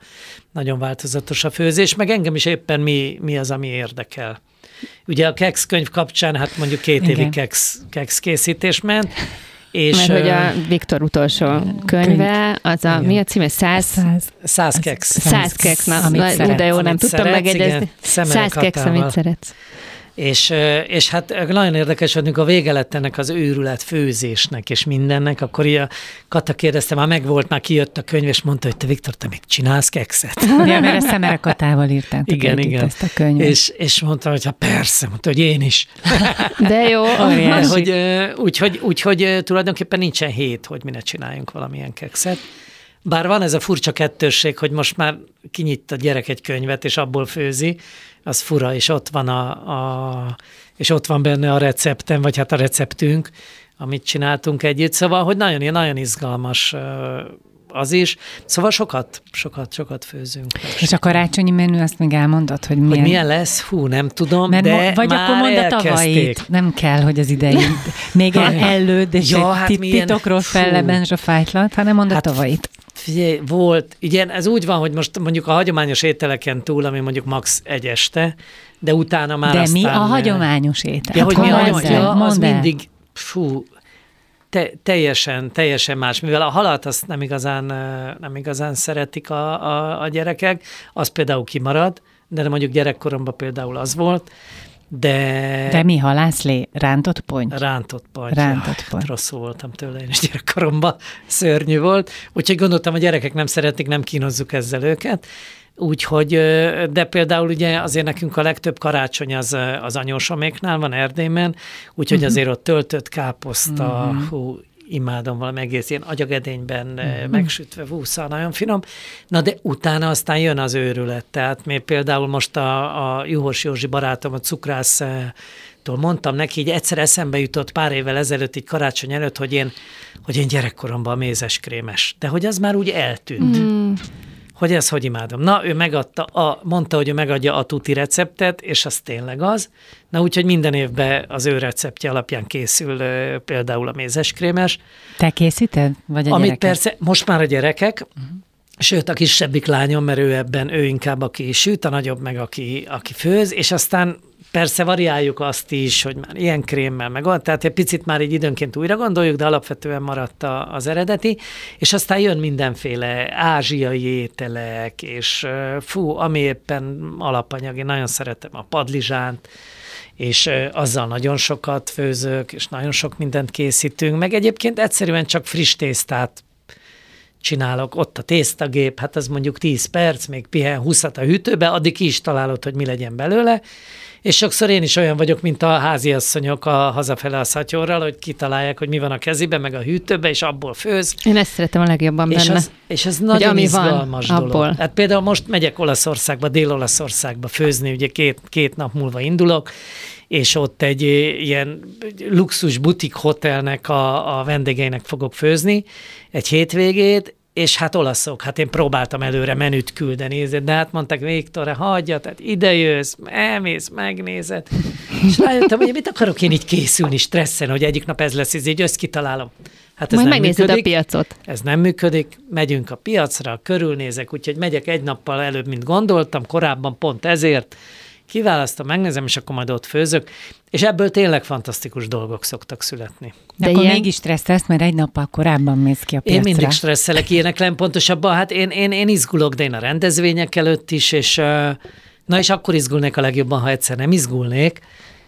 nagyon változatos a főzés, meg engem is éppen mi, mi az, ami érdekel. Ugye a kex könyv kapcsán, hát mondjuk két
Igen.
évi kex, kex készítés ment, és
Mert hogy a Viktor utolsó könyve, az a, mi a címe? Száz,
Száz.
száz kex.
száz keks, na,
Amit
na,
szeretsz.
de jó, nem tudtam
szeretsz,
megegyezni.
igen,
Száz keks,
hatával.
amit szeretsz.
És, és hát nagyon érdekes, hogy a vége lett ennek az őrület főzésnek és mindennek, akkor a Kata kérdezte, már megvolt, már kijött a könyv, és mondta, hogy te Viktor, te még csinálsz kekszet?
Ja, mert a szemerekatával írtátok
Igen, igen.
ezt a könyvet.
És, és mondta, hogy ha persze, mondta, hogy én is.
De jó.
De hogy, úgyhogy, úgyhogy ö, tulajdonképpen nincsen hét, hogy mi ne csináljunk valamilyen kekszet. Bár van ez a furcsa kettősség, hogy most már kinyit a gyerek egy könyvet, és abból főzi, az fura, és ott van a, a és ott van benne a receptem, vagy hát a receptünk, amit csináltunk együtt. Szóval, hogy nagyon, nagyon izgalmas az is. Szóval sokat, sokat, sokat főzünk.
És a karácsonyi menü, azt még elmondod, hogy milyen...
Hogy milyen lesz? Hú, nem tudom,
Mert
de
vagy
már
akkor mondd a tavait. Nem kell, hogy az idei még el, ellőd, és
Ja,
ja,
hát
egy
milyen-
titokról
fú.
fellebens a fájtlat, hanem mondd a
Hát
tavait.
Figyelj, volt, igen, ez úgy van, hogy most mondjuk a hagyományos ételeken túl, ami mondjuk max egy este, de utána már
De
aztán...
mi a hagyományos étel?
Ja, hogy mi a hagyományos? Ja, az
el.
mindig, fú, te, teljesen, teljesen más. Mivel a halat azt nem igazán, nem igazán szeretik a, a, a gyerekek, az például kimarad, de mondjuk gyerekkoromban például az volt, de,
De mi halászlé? Rántott ponty?
Rántott ponty.
Rántott ponty.
hát rosszul voltam tőle, én is gyerekkoromban szörnyű volt. Úgyhogy gondoltam, a gyerekek nem szeretik, nem kínozzuk ezzel őket. Úgyhogy, de például ugye azért nekünk a legtöbb karácsony az, az anyósoméknál van Erdélyben, úgyhogy uh-huh. azért ott töltött káposzta, uh-huh. hú, imádom valami egész ilyen agyagedényben uh-huh. megsütve vúszal, nagyon finom. Na de utána aztán jön az őrület. Tehát még például most a, a Juhos Józsi barátom, a cukrász mondtam neki, így egyszer eszembe jutott pár évvel ezelőtt, így karácsony előtt, hogy én, hogy én gyerekkoromban mézeskrémes. De hogy az már úgy eltűnt. Mm. Hogy ez hogy imádom. Na, ő megadta, a, mondta, hogy ő megadja a tuti receptet, és az tényleg az. Na, úgyhogy minden évben az ő receptje alapján készül például a mézeskrémes.
Te készíted? Vagy a
Amit
gyerekek?
persze, most már a gyerekek, uh-huh. sőt a kisebbik lányom, mert ő ebben, ő inkább aki süt, a nagyobb meg aki, aki főz, és aztán persze variáljuk azt is, hogy már ilyen krémmel, meg tehát egy picit már így időnként újra gondoljuk, de alapvetően maradt a, az eredeti, és aztán jön mindenféle ázsiai ételek, és fú, ami éppen alapanyag, én nagyon szeretem a padlizsánt, és azzal nagyon sokat főzök, és nagyon sok mindent készítünk, meg egyébként egyszerűen csak friss tésztát csinálok, ott a tésztagép, hát az mondjuk 10 perc, még pihen 20 a hűtőbe, addig ki is találod, hogy mi legyen belőle, és sokszor én is olyan vagyok, mint a háziasszonyok a hazafele a szatyorral, hogy kitalálják, hogy mi van a kezébe, meg a hűtőbe, és abból főz,
Én ezt szeretem a legjobban
és
benne.
az, és ez nagyon
ami van,
izgalmas dolog.
abból.
Hát például most megyek Olaszországba, Dél-Olaszországba főzni, ugye két, két nap múlva indulok, és ott egy ilyen luxus butik hotelnek a, a vendégeinek fogok főzni egy hétvégét, és hát olaszok, hát én próbáltam előre menüt küldeni, de hát mondták, Viktor, hagyja, tehát ide jössz, elmész, megnézed. És rájöttem, hogy mit akarok én így készülni stresszen, hogy egyik nap ez lesz, ez így összkitalálom. Hát ez
Majd
nem működik.
a piacot.
Ez nem működik, megyünk a piacra, körülnézek, úgyhogy megyek egy nappal előbb, mint gondoltam, korábban pont ezért. Kiválasztom, megnézem, és akkor majd ott főzök. És ebből tényleg fantasztikus dolgok szoktak születni.
De, akkor
ilyen-
mégis stresszelsz, mert egy nappal korábban mész ki a
Én
piacra.
mindig stresszelek ilyenek lenn pontosabban, hát én, én, én izgulok, de én a rendezvények előtt is, és na és akkor izgulnék a legjobban, ha egyszer nem izgulnék,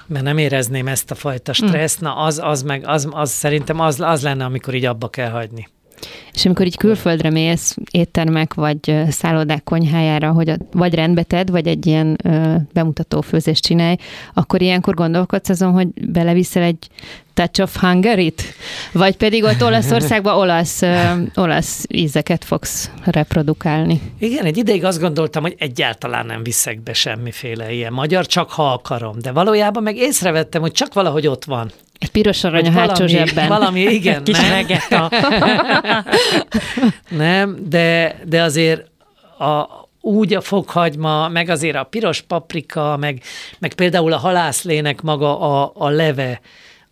mert nem érezném ezt a fajta stressz, na az, az meg, az, az szerintem az, az lenne, amikor így abba kell hagyni.
És amikor így külföldre mész, éttermek vagy szállodák konyhájára, hogy a, vagy rendbe tedd, vagy egy ilyen ö, bemutató főzést csinálj, akkor ilyenkor gondolkodsz azon, hogy beleviszel egy touch of Hungary-t? Vagy pedig ott Olaszországban olasz, ö, olasz ízeket fogsz reprodukálni?
Igen, egy ideig azt gondoltam, hogy egyáltalán nem viszek be semmiféle ilyen magyar, csak ha akarom. De valójában meg észrevettem, hogy csak valahogy ott van.
Egy piros arany a hátsó zsebben.
valami, igen,
Kis
nem, nem, de, de azért a, úgy a fokhagyma, meg azért a piros paprika, meg, meg például a halászlének maga a, a leve,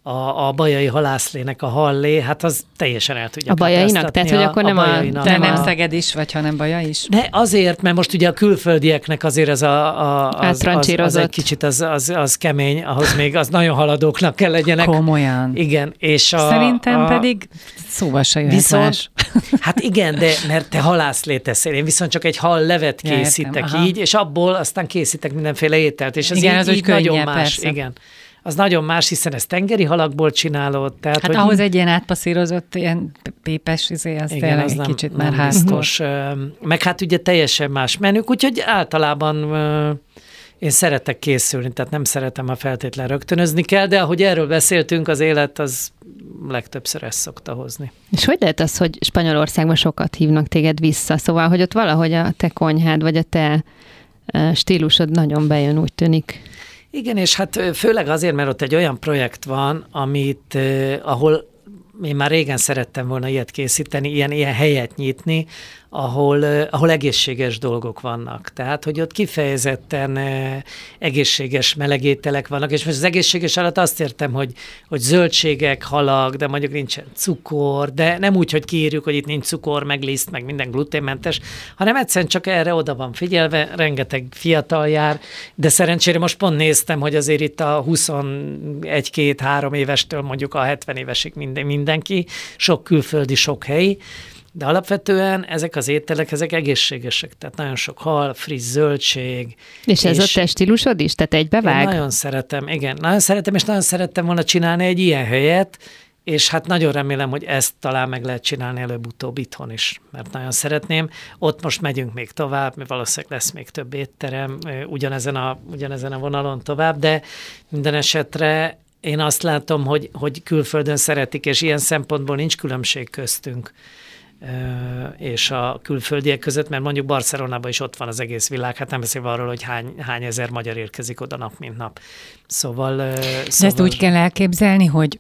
a, a bajai halászlének a hallé, hát az teljesen el tudja
A bajainak? Tehát, hogy akkor nem a-
bajainak
De
Nem
nem
a-
Szeged is, vagy hanem Baja is?
De azért, mert most ugye a külföldieknek azért ez a, a az, az, az egy kicsit az, az, az kemény, ahhoz még az nagyon haladóknak kell legyenek.
Komolyan.
Igen, és a,
Szerintem
a,
pedig szóval se jöhet
Viszont,
más.
hát igen, de mert te halászlét teszel, én viszont csak egy hal levet
Ja, értem,
készítek
aha.
így, és abból aztán készítek mindenféle ételt, és ez
Igen,
így,
az
így nagyon más.
persze.
Igen. Az nagyon más, hiszen ezt tengeri halakból csinálod. Tehát,
Hát
hogy
ahhoz egy ilyen átpasszírozott, ilyen pépes, izé, az
igen,
tényleg
az
egy
nem,
kicsit
nem
már háztos.
biztos. Meg hát ugye teljesen más menük, úgyhogy általában én szeretek készülni, tehát nem szeretem, ha feltétlen rögtönözni kell, de ahogy erről beszéltünk, az élet az legtöbbször ezt szokta hozni.
És hogy lehet az, hogy Spanyolországban sokat hívnak téged vissza? Szóval, hogy ott valahogy a te konyhád, vagy a te stílusod nagyon bejön, úgy tűnik.
Igen, és hát főleg azért, mert ott egy olyan projekt van, amit, ahol én már régen szerettem volna ilyet készíteni, ilyen, ilyen helyet nyitni, ahol, eh, ahol egészséges dolgok vannak. Tehát, hogy ott kifejezetten eh, egészséges melegételek vannak, és most az egészséges alatt azt értem, hogy, hogy zöldségek, halak, de mondjuk nincsen cukor, de nem úgy, hogy kiírjuk, hogy itt nincs cukor, meg liszt, meg minden gluténmentes, hanem egyszerűen csak erre oda van figyelve, rengeteg fiatal jár, de szerencsére most pont néztem, hogy azért itt a 21-2-3 évestől mondjuk a 70 évesig minden, mindenki, sok külföldi, sok helyi, de alapvetően ezek az ételek, ezek egészségesek, tehát nagyon sok hal, friss zöldség.
És, ez a te stílusod is? Tehát
Én
egybevág?
nagyon szeretem, igen, nagyon szeretem, és nagyon szerettem volna csinálni egy ilyen helyet, és hát nagyon remélem, hogy ezt talán meg lehet csinálni előbb-utóbb itthon is, mert nagyon szeretném. Ott most megyünk még tovább, mert valószínűleg lesz még több étterem ugyanezen a, ugyanezen a vonalon tovább, de minden esetre én azt látom, hogy, hogy külföldön szeretik, és ilyen szempontból nincs különbség köztünk és a külföldiek között, mert mondjuk Barcelonában is ott van az egész világ, hát nem beszélve arról, hogy hány, hány ezer magyar érkezik oda nap, mint nap. Szóval...
De
szóval
ezt úgy kell elképzelni, hogy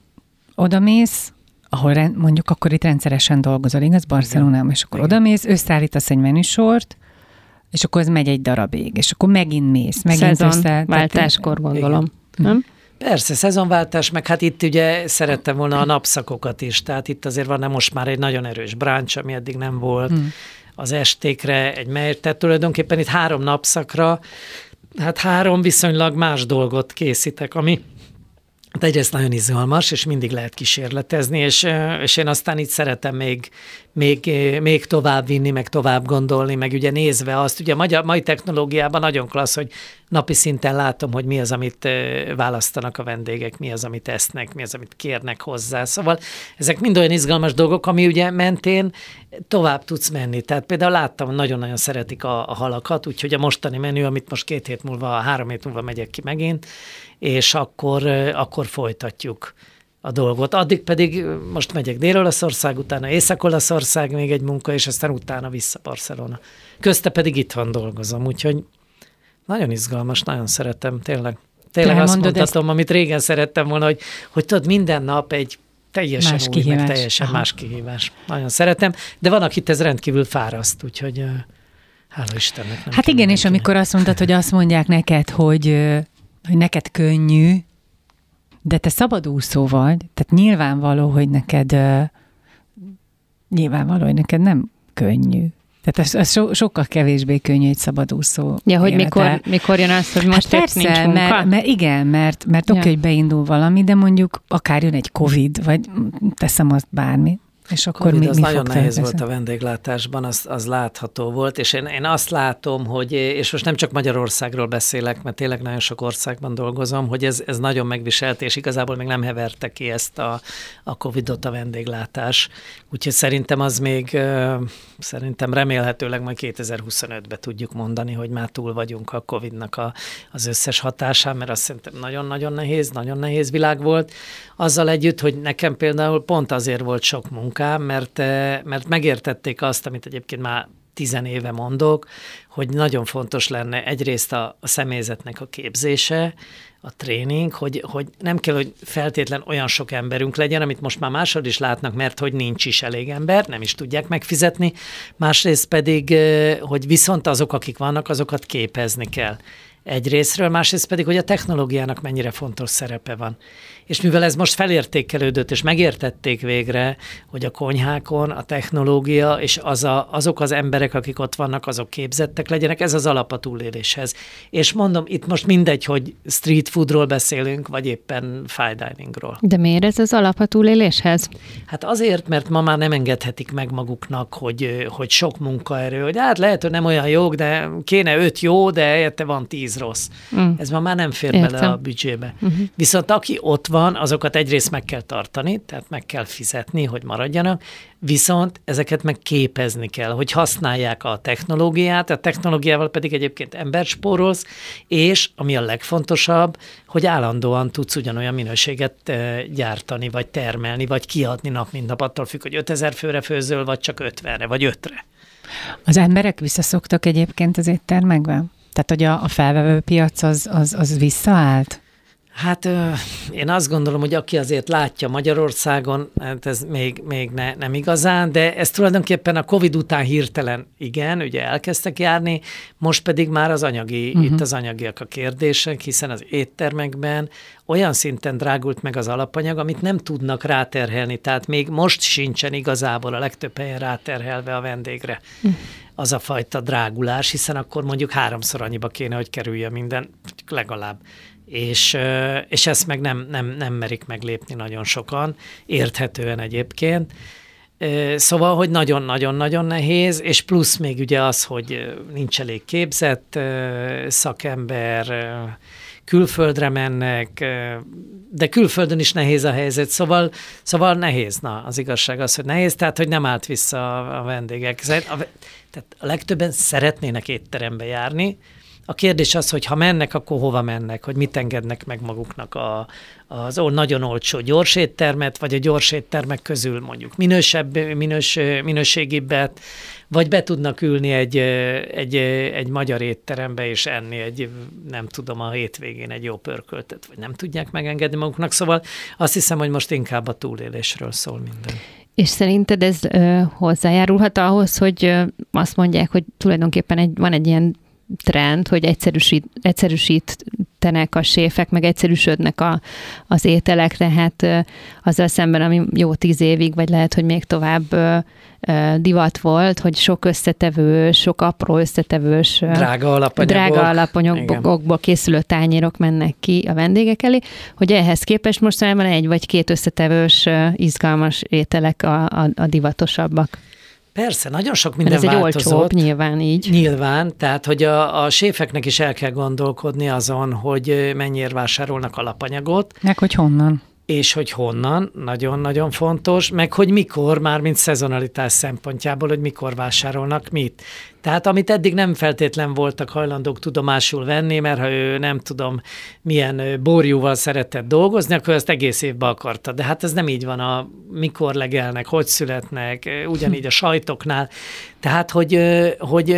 odamész, ahol rend, mondjuk akkor itt rendszeresen dolgozol, igaz, Barcelonában, és akkor
Igen.
odamész, összeállítasz egy menüsort, és akkor ez megy egy darabig, és akkor megint mész, megint össze.
Szezon, váltáskor gondolom. Nem?
Persze, szezonváltás, meg hát itt ugye szerettem volna a napszakokat is, tehát itt azért van most már egy nagyon erős bráncs, ami eddig nem volt, hmm. az estékre egy mely, tehát tulajdonképpen itt három napszakra, hát három viszonylag más dolgot készítek, ami Hát egyrészt nagyon izgalmas, és mindig lehet kísérletezni, és, és én aztán itt szeretem még, még, ö, még tovább vinni, meg tovább gondolni, meg ugye nézve azt, ugye a magyar, mai technológiában nagyon klassz, hogy napi szinten látom, hogy mi az, amit ö, választanak a vendégek, mi az, amit esznek, mi az, amit kérnek hozzá. Szóval ezek mind olyan izgalmas dolgok, ami ugye mentén tovább tudsz menni. Tehát például láttam, nagyon-nagyon szeretik a, a halakat, úgyhogy a mostani menü, amit most két hét múlva, három hét múlva megyek ki megint, és akkor, ö, akkor folytatjuk a dolgot. Addig pedig most megyek Dél-Olaszország, utána Észak-Olaszország, még egy munka, és aztán utána vissza Barcelona. Közte pedig itthon dolgozom, úgyhogy nagyon izgalmas, nagyon szeretem, tényleg. Tényleg azt mondhatom, amit régen szerettem volna, hogy, hogy tudod, minden nap egy teljesen
Más
új, meg
kihívás.
teljesen
Aha.
más kihívás. Nagyon szeretem, de van, akit ez rendkívül fáraszt, úgyhogy hála Istennek. Nem
Hát igen, és amikor azt mondtad, hogy azt mondják neked, hogy, hogy neked könnyű, de te szabadúszó vagy, tehát nyilvánvaló, hogy neked ö, Nyilvánvaló, hogy neked nem könnyű. Tehát ez, ez so, sokkal kevésbé könnyű egy szabadúszó
Ja, hogy mikor, mikor jön az, hogy most
hát
épp nincs
persze,
munka?
mert, mert igen, mert, mert oké,
Ja.
hogy beindul valami, de mondjuk akár jön egy Covid, vagy teszem azt bármi, és akkor
Covid
mi,
az
mi
nagyon nehéz
következni?
volt a vendéglátásban, az, az látható volt, és én, én azt látom, hogy, és most nem csak Magyarországról beszélek, mert tényleg nagyon sok országban dolgozom, hogy ez, ez nagyon megviselt, és igazából még nem heverte ki ezt a, a Covidot a vendéglátás. Úgyhogy szerintem az még, szerintem remélhetőleg majd 2025-ben tudjuk mondani, hogy már túl vagyunk a Covidnak a, az összes hatásán, mert azt szerintem nagyon-nagyon nehéz, nagyon nehéz világ volt. Azzal együtt, hogy nekem például pont azért volt sok munkám, mert, eh, mert megértették azt, amit egyébként már tizen éve mondok, hogy nagyon fontos lenne egyrészt a, a személyzetnek a képzése, a tréning, hogy, hogy nem kell, hogy feltétlen olyan sok emberünk legyen, amit most már másod is látnak, mert hogy nincs is elég ember, nem is tudják megfizetni, másrészt pedig, eh, hogy viszont azok, akik vannak, azokat képezni kell egyrésztről, másrészt pedig, hogy a technológiának mennyire fontos szerepe van. És mivel ez most felértékelődött, és megértették végre, hogy a konyhákon a technológia és az a, azok az emberek, akik ott vannak, azok képzettek legyenek, ez az alap a túléléshez. És mondom, itt most mindegy, hogy street foodról beszélünk, vagy éppen fine diningról.
De miért ez az alap a túléléshez?
Hát azért, mert ma már nem engedhetik meg maguknak, hogy, hogy sok munkaerő, hogy hát lehet, hogy nem olyan jók, de kéne öt jó, de helyette van tíz rossz.
Mm.
Ez ma már nem fér
Értem.
bele a büdzsébe. Uh-huh. Viszont aki ott van, azokat egyrészt meg kell tartani, tehát meg kell fizetni, hogy maradjanak, viszont ezeket meg képezni kell, hogy használják a technológiát, a technológiával pedig egyébként embert spórolsz, és ami a legfontosabb, hogy állandóan tudsz ugyanolyan minőséget gyártani, vagy termelni, vagy kiadni nap, mint nap, attól függ, hogy 5000 főre főzöl, vagy csak 50-re, vagy 5-re.
Az emberek visszaszoktak egyébként az éttermekben? Tehát, hogy a, a felvevő piac az, az, az visszaállt?
Hát én azt gondolom, hogy aki azért látja Magyarországon, hát ez még, még ne, nem igazán, de ez tulajdonképpen a Covid után hirtelen igen, ugye elkezdtek járni, most pedig már az anyagi, uh-huh. itt az anyagiak a kérdések, hiszen az éttermekben olyan szinten drágult meg az alapanyag, amit nem tudnak ráterhelni, tehát még most sincsen igazából a legtöbb helyen ráterhelve a vendégre. Uh-huh az a fajta drágulás, hiszen akkor mondjuk háromszor annyiba kéne, hogy kerülje minden, legalább. És, és ezt meg nem, nem, nem merik meglépni nagyon sokan, érthetően egyébként. Szóval, hogy nagyon-nagyon-nagyon nehéz, és plusz még ugye az, hogy nincs elég képzett szakember, külföldre mennek, de külföldön is nehéz a helyzet, szóval, szóval nehéz, na, az igazság az, hogy nehéz, tehát, hogy nem állt vissza a, vendégek. A, tehát a legtöbben szeretnének étterembe járni, a kérdés az, hogy ha mennek, akkor hova mennek, hogy mit engednek meg maguknak a, az ol- nagyon olcsó gyors éttermet, vagy a gyors éttermek közül mondjuk minősebb, minős, minőségibbet, vagy be tudnak ülni egy, egy, egy magyar étterembe és enni egy, nem tudom, a hétvégén egy jó pörköltet, vagy nem tudják megengedni maguknak. Szóval azt hiszem, hogy most inkább a túlélésről szól minden.
És szerinted ez ö, hozzájárulhat ahhoz, hogy ö, azt mondják, hogy tulajdonképpen egy, van egy ilyen trend, hogy egyszerűsít, egyszerűsítenek a séfek, meg egyszerűsödnek a, az ételek, tehát azzal szemben, ami jó tíz évig, vagy lehet, hogy még tovább divat volt, hogy sok összetevős, sok apró összetevős,
Drága alapanyagok.
drága
Igen.
alapanyagokból készülő tányérok mennek ki a vendégek elé, hogy ehhez képest mostanában egy vagy két összetevős, izgalmas ételek a, a, a divatosabbak.
Persze, nagyon sok
Mert
minden
ez egy
változott.
olcsóbb, nyilván így.
Nyilván, tehát hogy a, a séfeknek is el kell gondolkodni azon, hogy mennyire vásárolnak alapanyagot,
Meg hogy honnan?
És hogy honnan, nagyon-nagyon fontos, meg hogy mikor, már mint szezonalitás szempontjából, hogy mikor vásárolnak mit. Tehát amit eddig nem feltétlen voltak hajlandók tudomásul venni, mert ha ő nem tudom milyen borjúval szeretett dolgozni, akkor ezt egész évben akarta. De hát ez nem így van, a mikor legelnek, hogy születnek, ugyanígy a sajtoknál. Tehát, hogy, hogy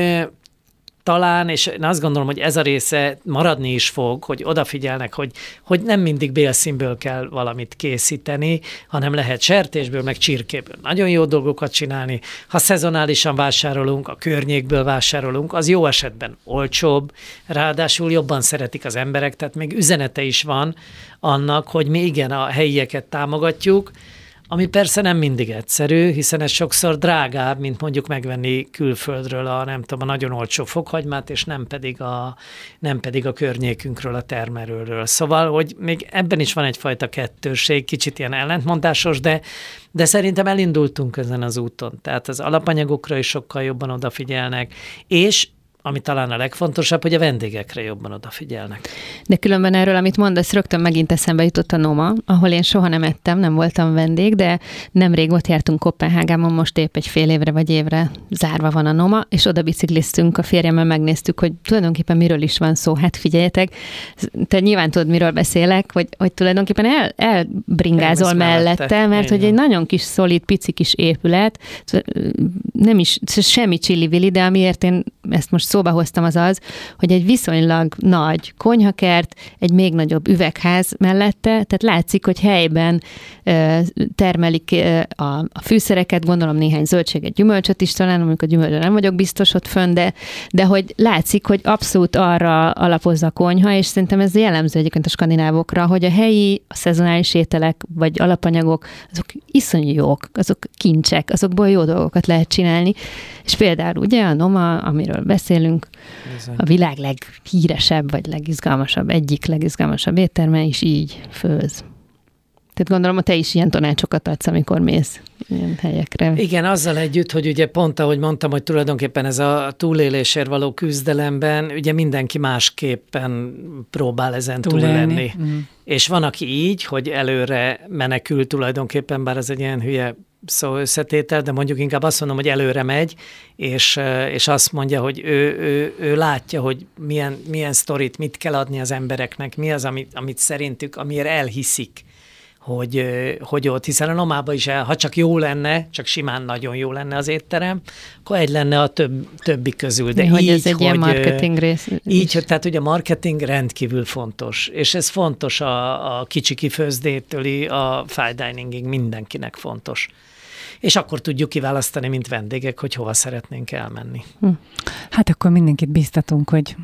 talán, és én azt gondolom, hogy ez a része maradni is fog, hogy odafigyelnek, hogy, hogy nem mindig bélszínből kell valamit készíteni, hanem lehet sertésből, meg csirkéből nagyon jó dolgokat csinálni. Ha szezonálisan vásárolunk, a környékből vásárolunk, az jó esetben olcsóbb, ráadásul jobban szeretik az emberek, tehát még üzenete is van annak, hogy mi igen a helyieket támogatjuk, ami persze nem mindig egyszerű, hiszen ez sokszor drágább, mint mondjuk megvenni külföldről a nem tudom, a nagyon olcsó fokhagymát, és nem pedig a, nem pedig a környékünkről, a termelőről. Szóval, hogy még ebben is van egyfajta kettőség, kicsit ilyen ellentmondásos, de, de szerintem elindultunk ezen az úton. Tehát az alapanyagokra is sokkal jobban odafigyelnek, és ami talán a legfontosabb, hogy a vendégekre jobban odafigyelnek.
De különben erről, amit mondasz, rögtön megint eszembe jutott a Noma, ahol én soha nem ettem, nem voltam vendég, de nemrég ott jártunk Kopenhágában, most épp egy fél évre vagy évre zárva van a Noma, és oda bicikliztünk a férjemmel, megnéztük, hogy tulajdonképpen miről is van szó. Hát figyeljetek, te nyilván tudod, miről beszélek, hogy, hogy tulajdonképpen el, elbringázol mellette, mellette, mert hogy egy nagyon kis szolid, pici kis épület, nem is semmi csili de amiért én ezt most szóba hoztam az az, hogy egy viszonylag nagy konyhakert, egy még nagyobb üvegház mellette, tehát látszik, hogy helyben termelik a, a fűszereket, gondolom néhány zöldséget, gyümölcsöt is talán, amikor gyümölcsön nem vagyok biztos ott fönn, de, de hogy látszik, hogy abszolút arra alapozza a konyha, és szerintem ez jellemző egyébként a skandinávokra, hogy a helyi, a szezonális ételek vagy alapanyagok, azok iszonyú jók, azok kincsek, azokból jó dolgokat lehet csinálni. És például ugye a Noma, amiről beszélünk, Bizony. a világ leghíresebb vagy legizgalmasabb, egyik legizgalmasabb étterme is így főz. Tehát gondolom, hogy te is ilyen tanácsokat adsz, amikor mész ilyen helyekre.
Igen, azzal együtt, hogy ugye pont ahogy mondtam, hogy tulajdonképpen ez a túlélésért való küzdelemben, ugye mindenki másképpen próbál ezen túlélni. Mm. És van, aki így, hogy előre menekül tulajdonképpen, bár ez egy ilyen hülye szó összetétel, de mondjuk inkább azt mondom, hogy előre megy, és, és azt mondja, hogy ő, ő, ő látja, hogy milyen, milyen sztorit, mit kell adni az embereknek, mi az, amit, amit szerintük, amiért elhiszik hogy, hogy ott, hiszen a Nomába is, el, ha csak jó lenne, csak simán nagyon jó lenne az étterem, akkor egy lenne a több, többi közül. De
hogy
így,
ez egy hogy, ilyen marketing rész.
Így, hogy, tehát ugye a marketing rendkívül fontos, és ez fontos a, a kicsi kifőzdétől a fine diningig mindenkinek fontos és akkor tudjuk kiválasztani, mint vendégek, hogy hova szeretnénk elmenni. Hm.
Hát akkor mindenkit biztatunk, hogy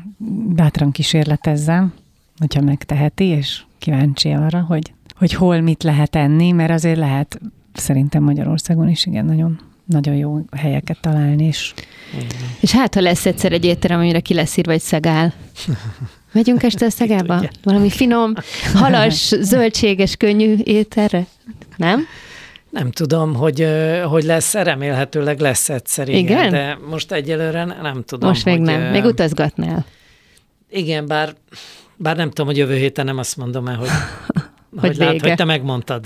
bátran kísérletezzen, hogyha megteheti, és kíváncsi arra, hogy hogy hol mit lehet enni, mert azért lehet szerintem Magyarországon is igen nagyon nagyon jó helyeket találni. És,
és hát, ha lesz egyszer egy étterem, amire ki lesz írva egy szegál. Megyünk este a szegába? Valami finom, halas, zöldséges, könnyű ételre? Nem?
Nem tudom, hogy, hogy lesz, remélhetőleg lesz egyszer, igen, igen? de most egyelőre nem tudom.
Most még hogy, nem, még utazgatnál.
Igen, bár, bár nem tudom, hogy jövő héten nem azt mondom el, hogy hogy, hogy lát, hogy te megmondtad.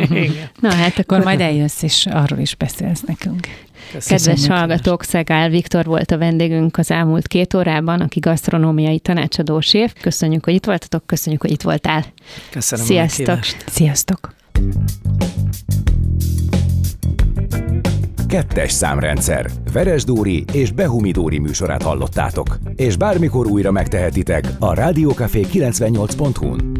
Na hát akkor majd eljössz, és arról is beszélsz nekünk.
Köszönöm. Kedves hallgatók, Szegál Viktor volt a vendégünk az elmúlt két órában, aki gasztronómiai tanácsadó séf. Köszönjük, hogy itt voltatok, köszönjük, hogy itt voltál.
Köszönöm
Sziasztok.
Sziasztok.
Kettes számrendszer. Veres Dóri és Behumi Dóri műsorát hallottátok. És bármikor újra megtehetitek a Rádiókafé 98.hu-n.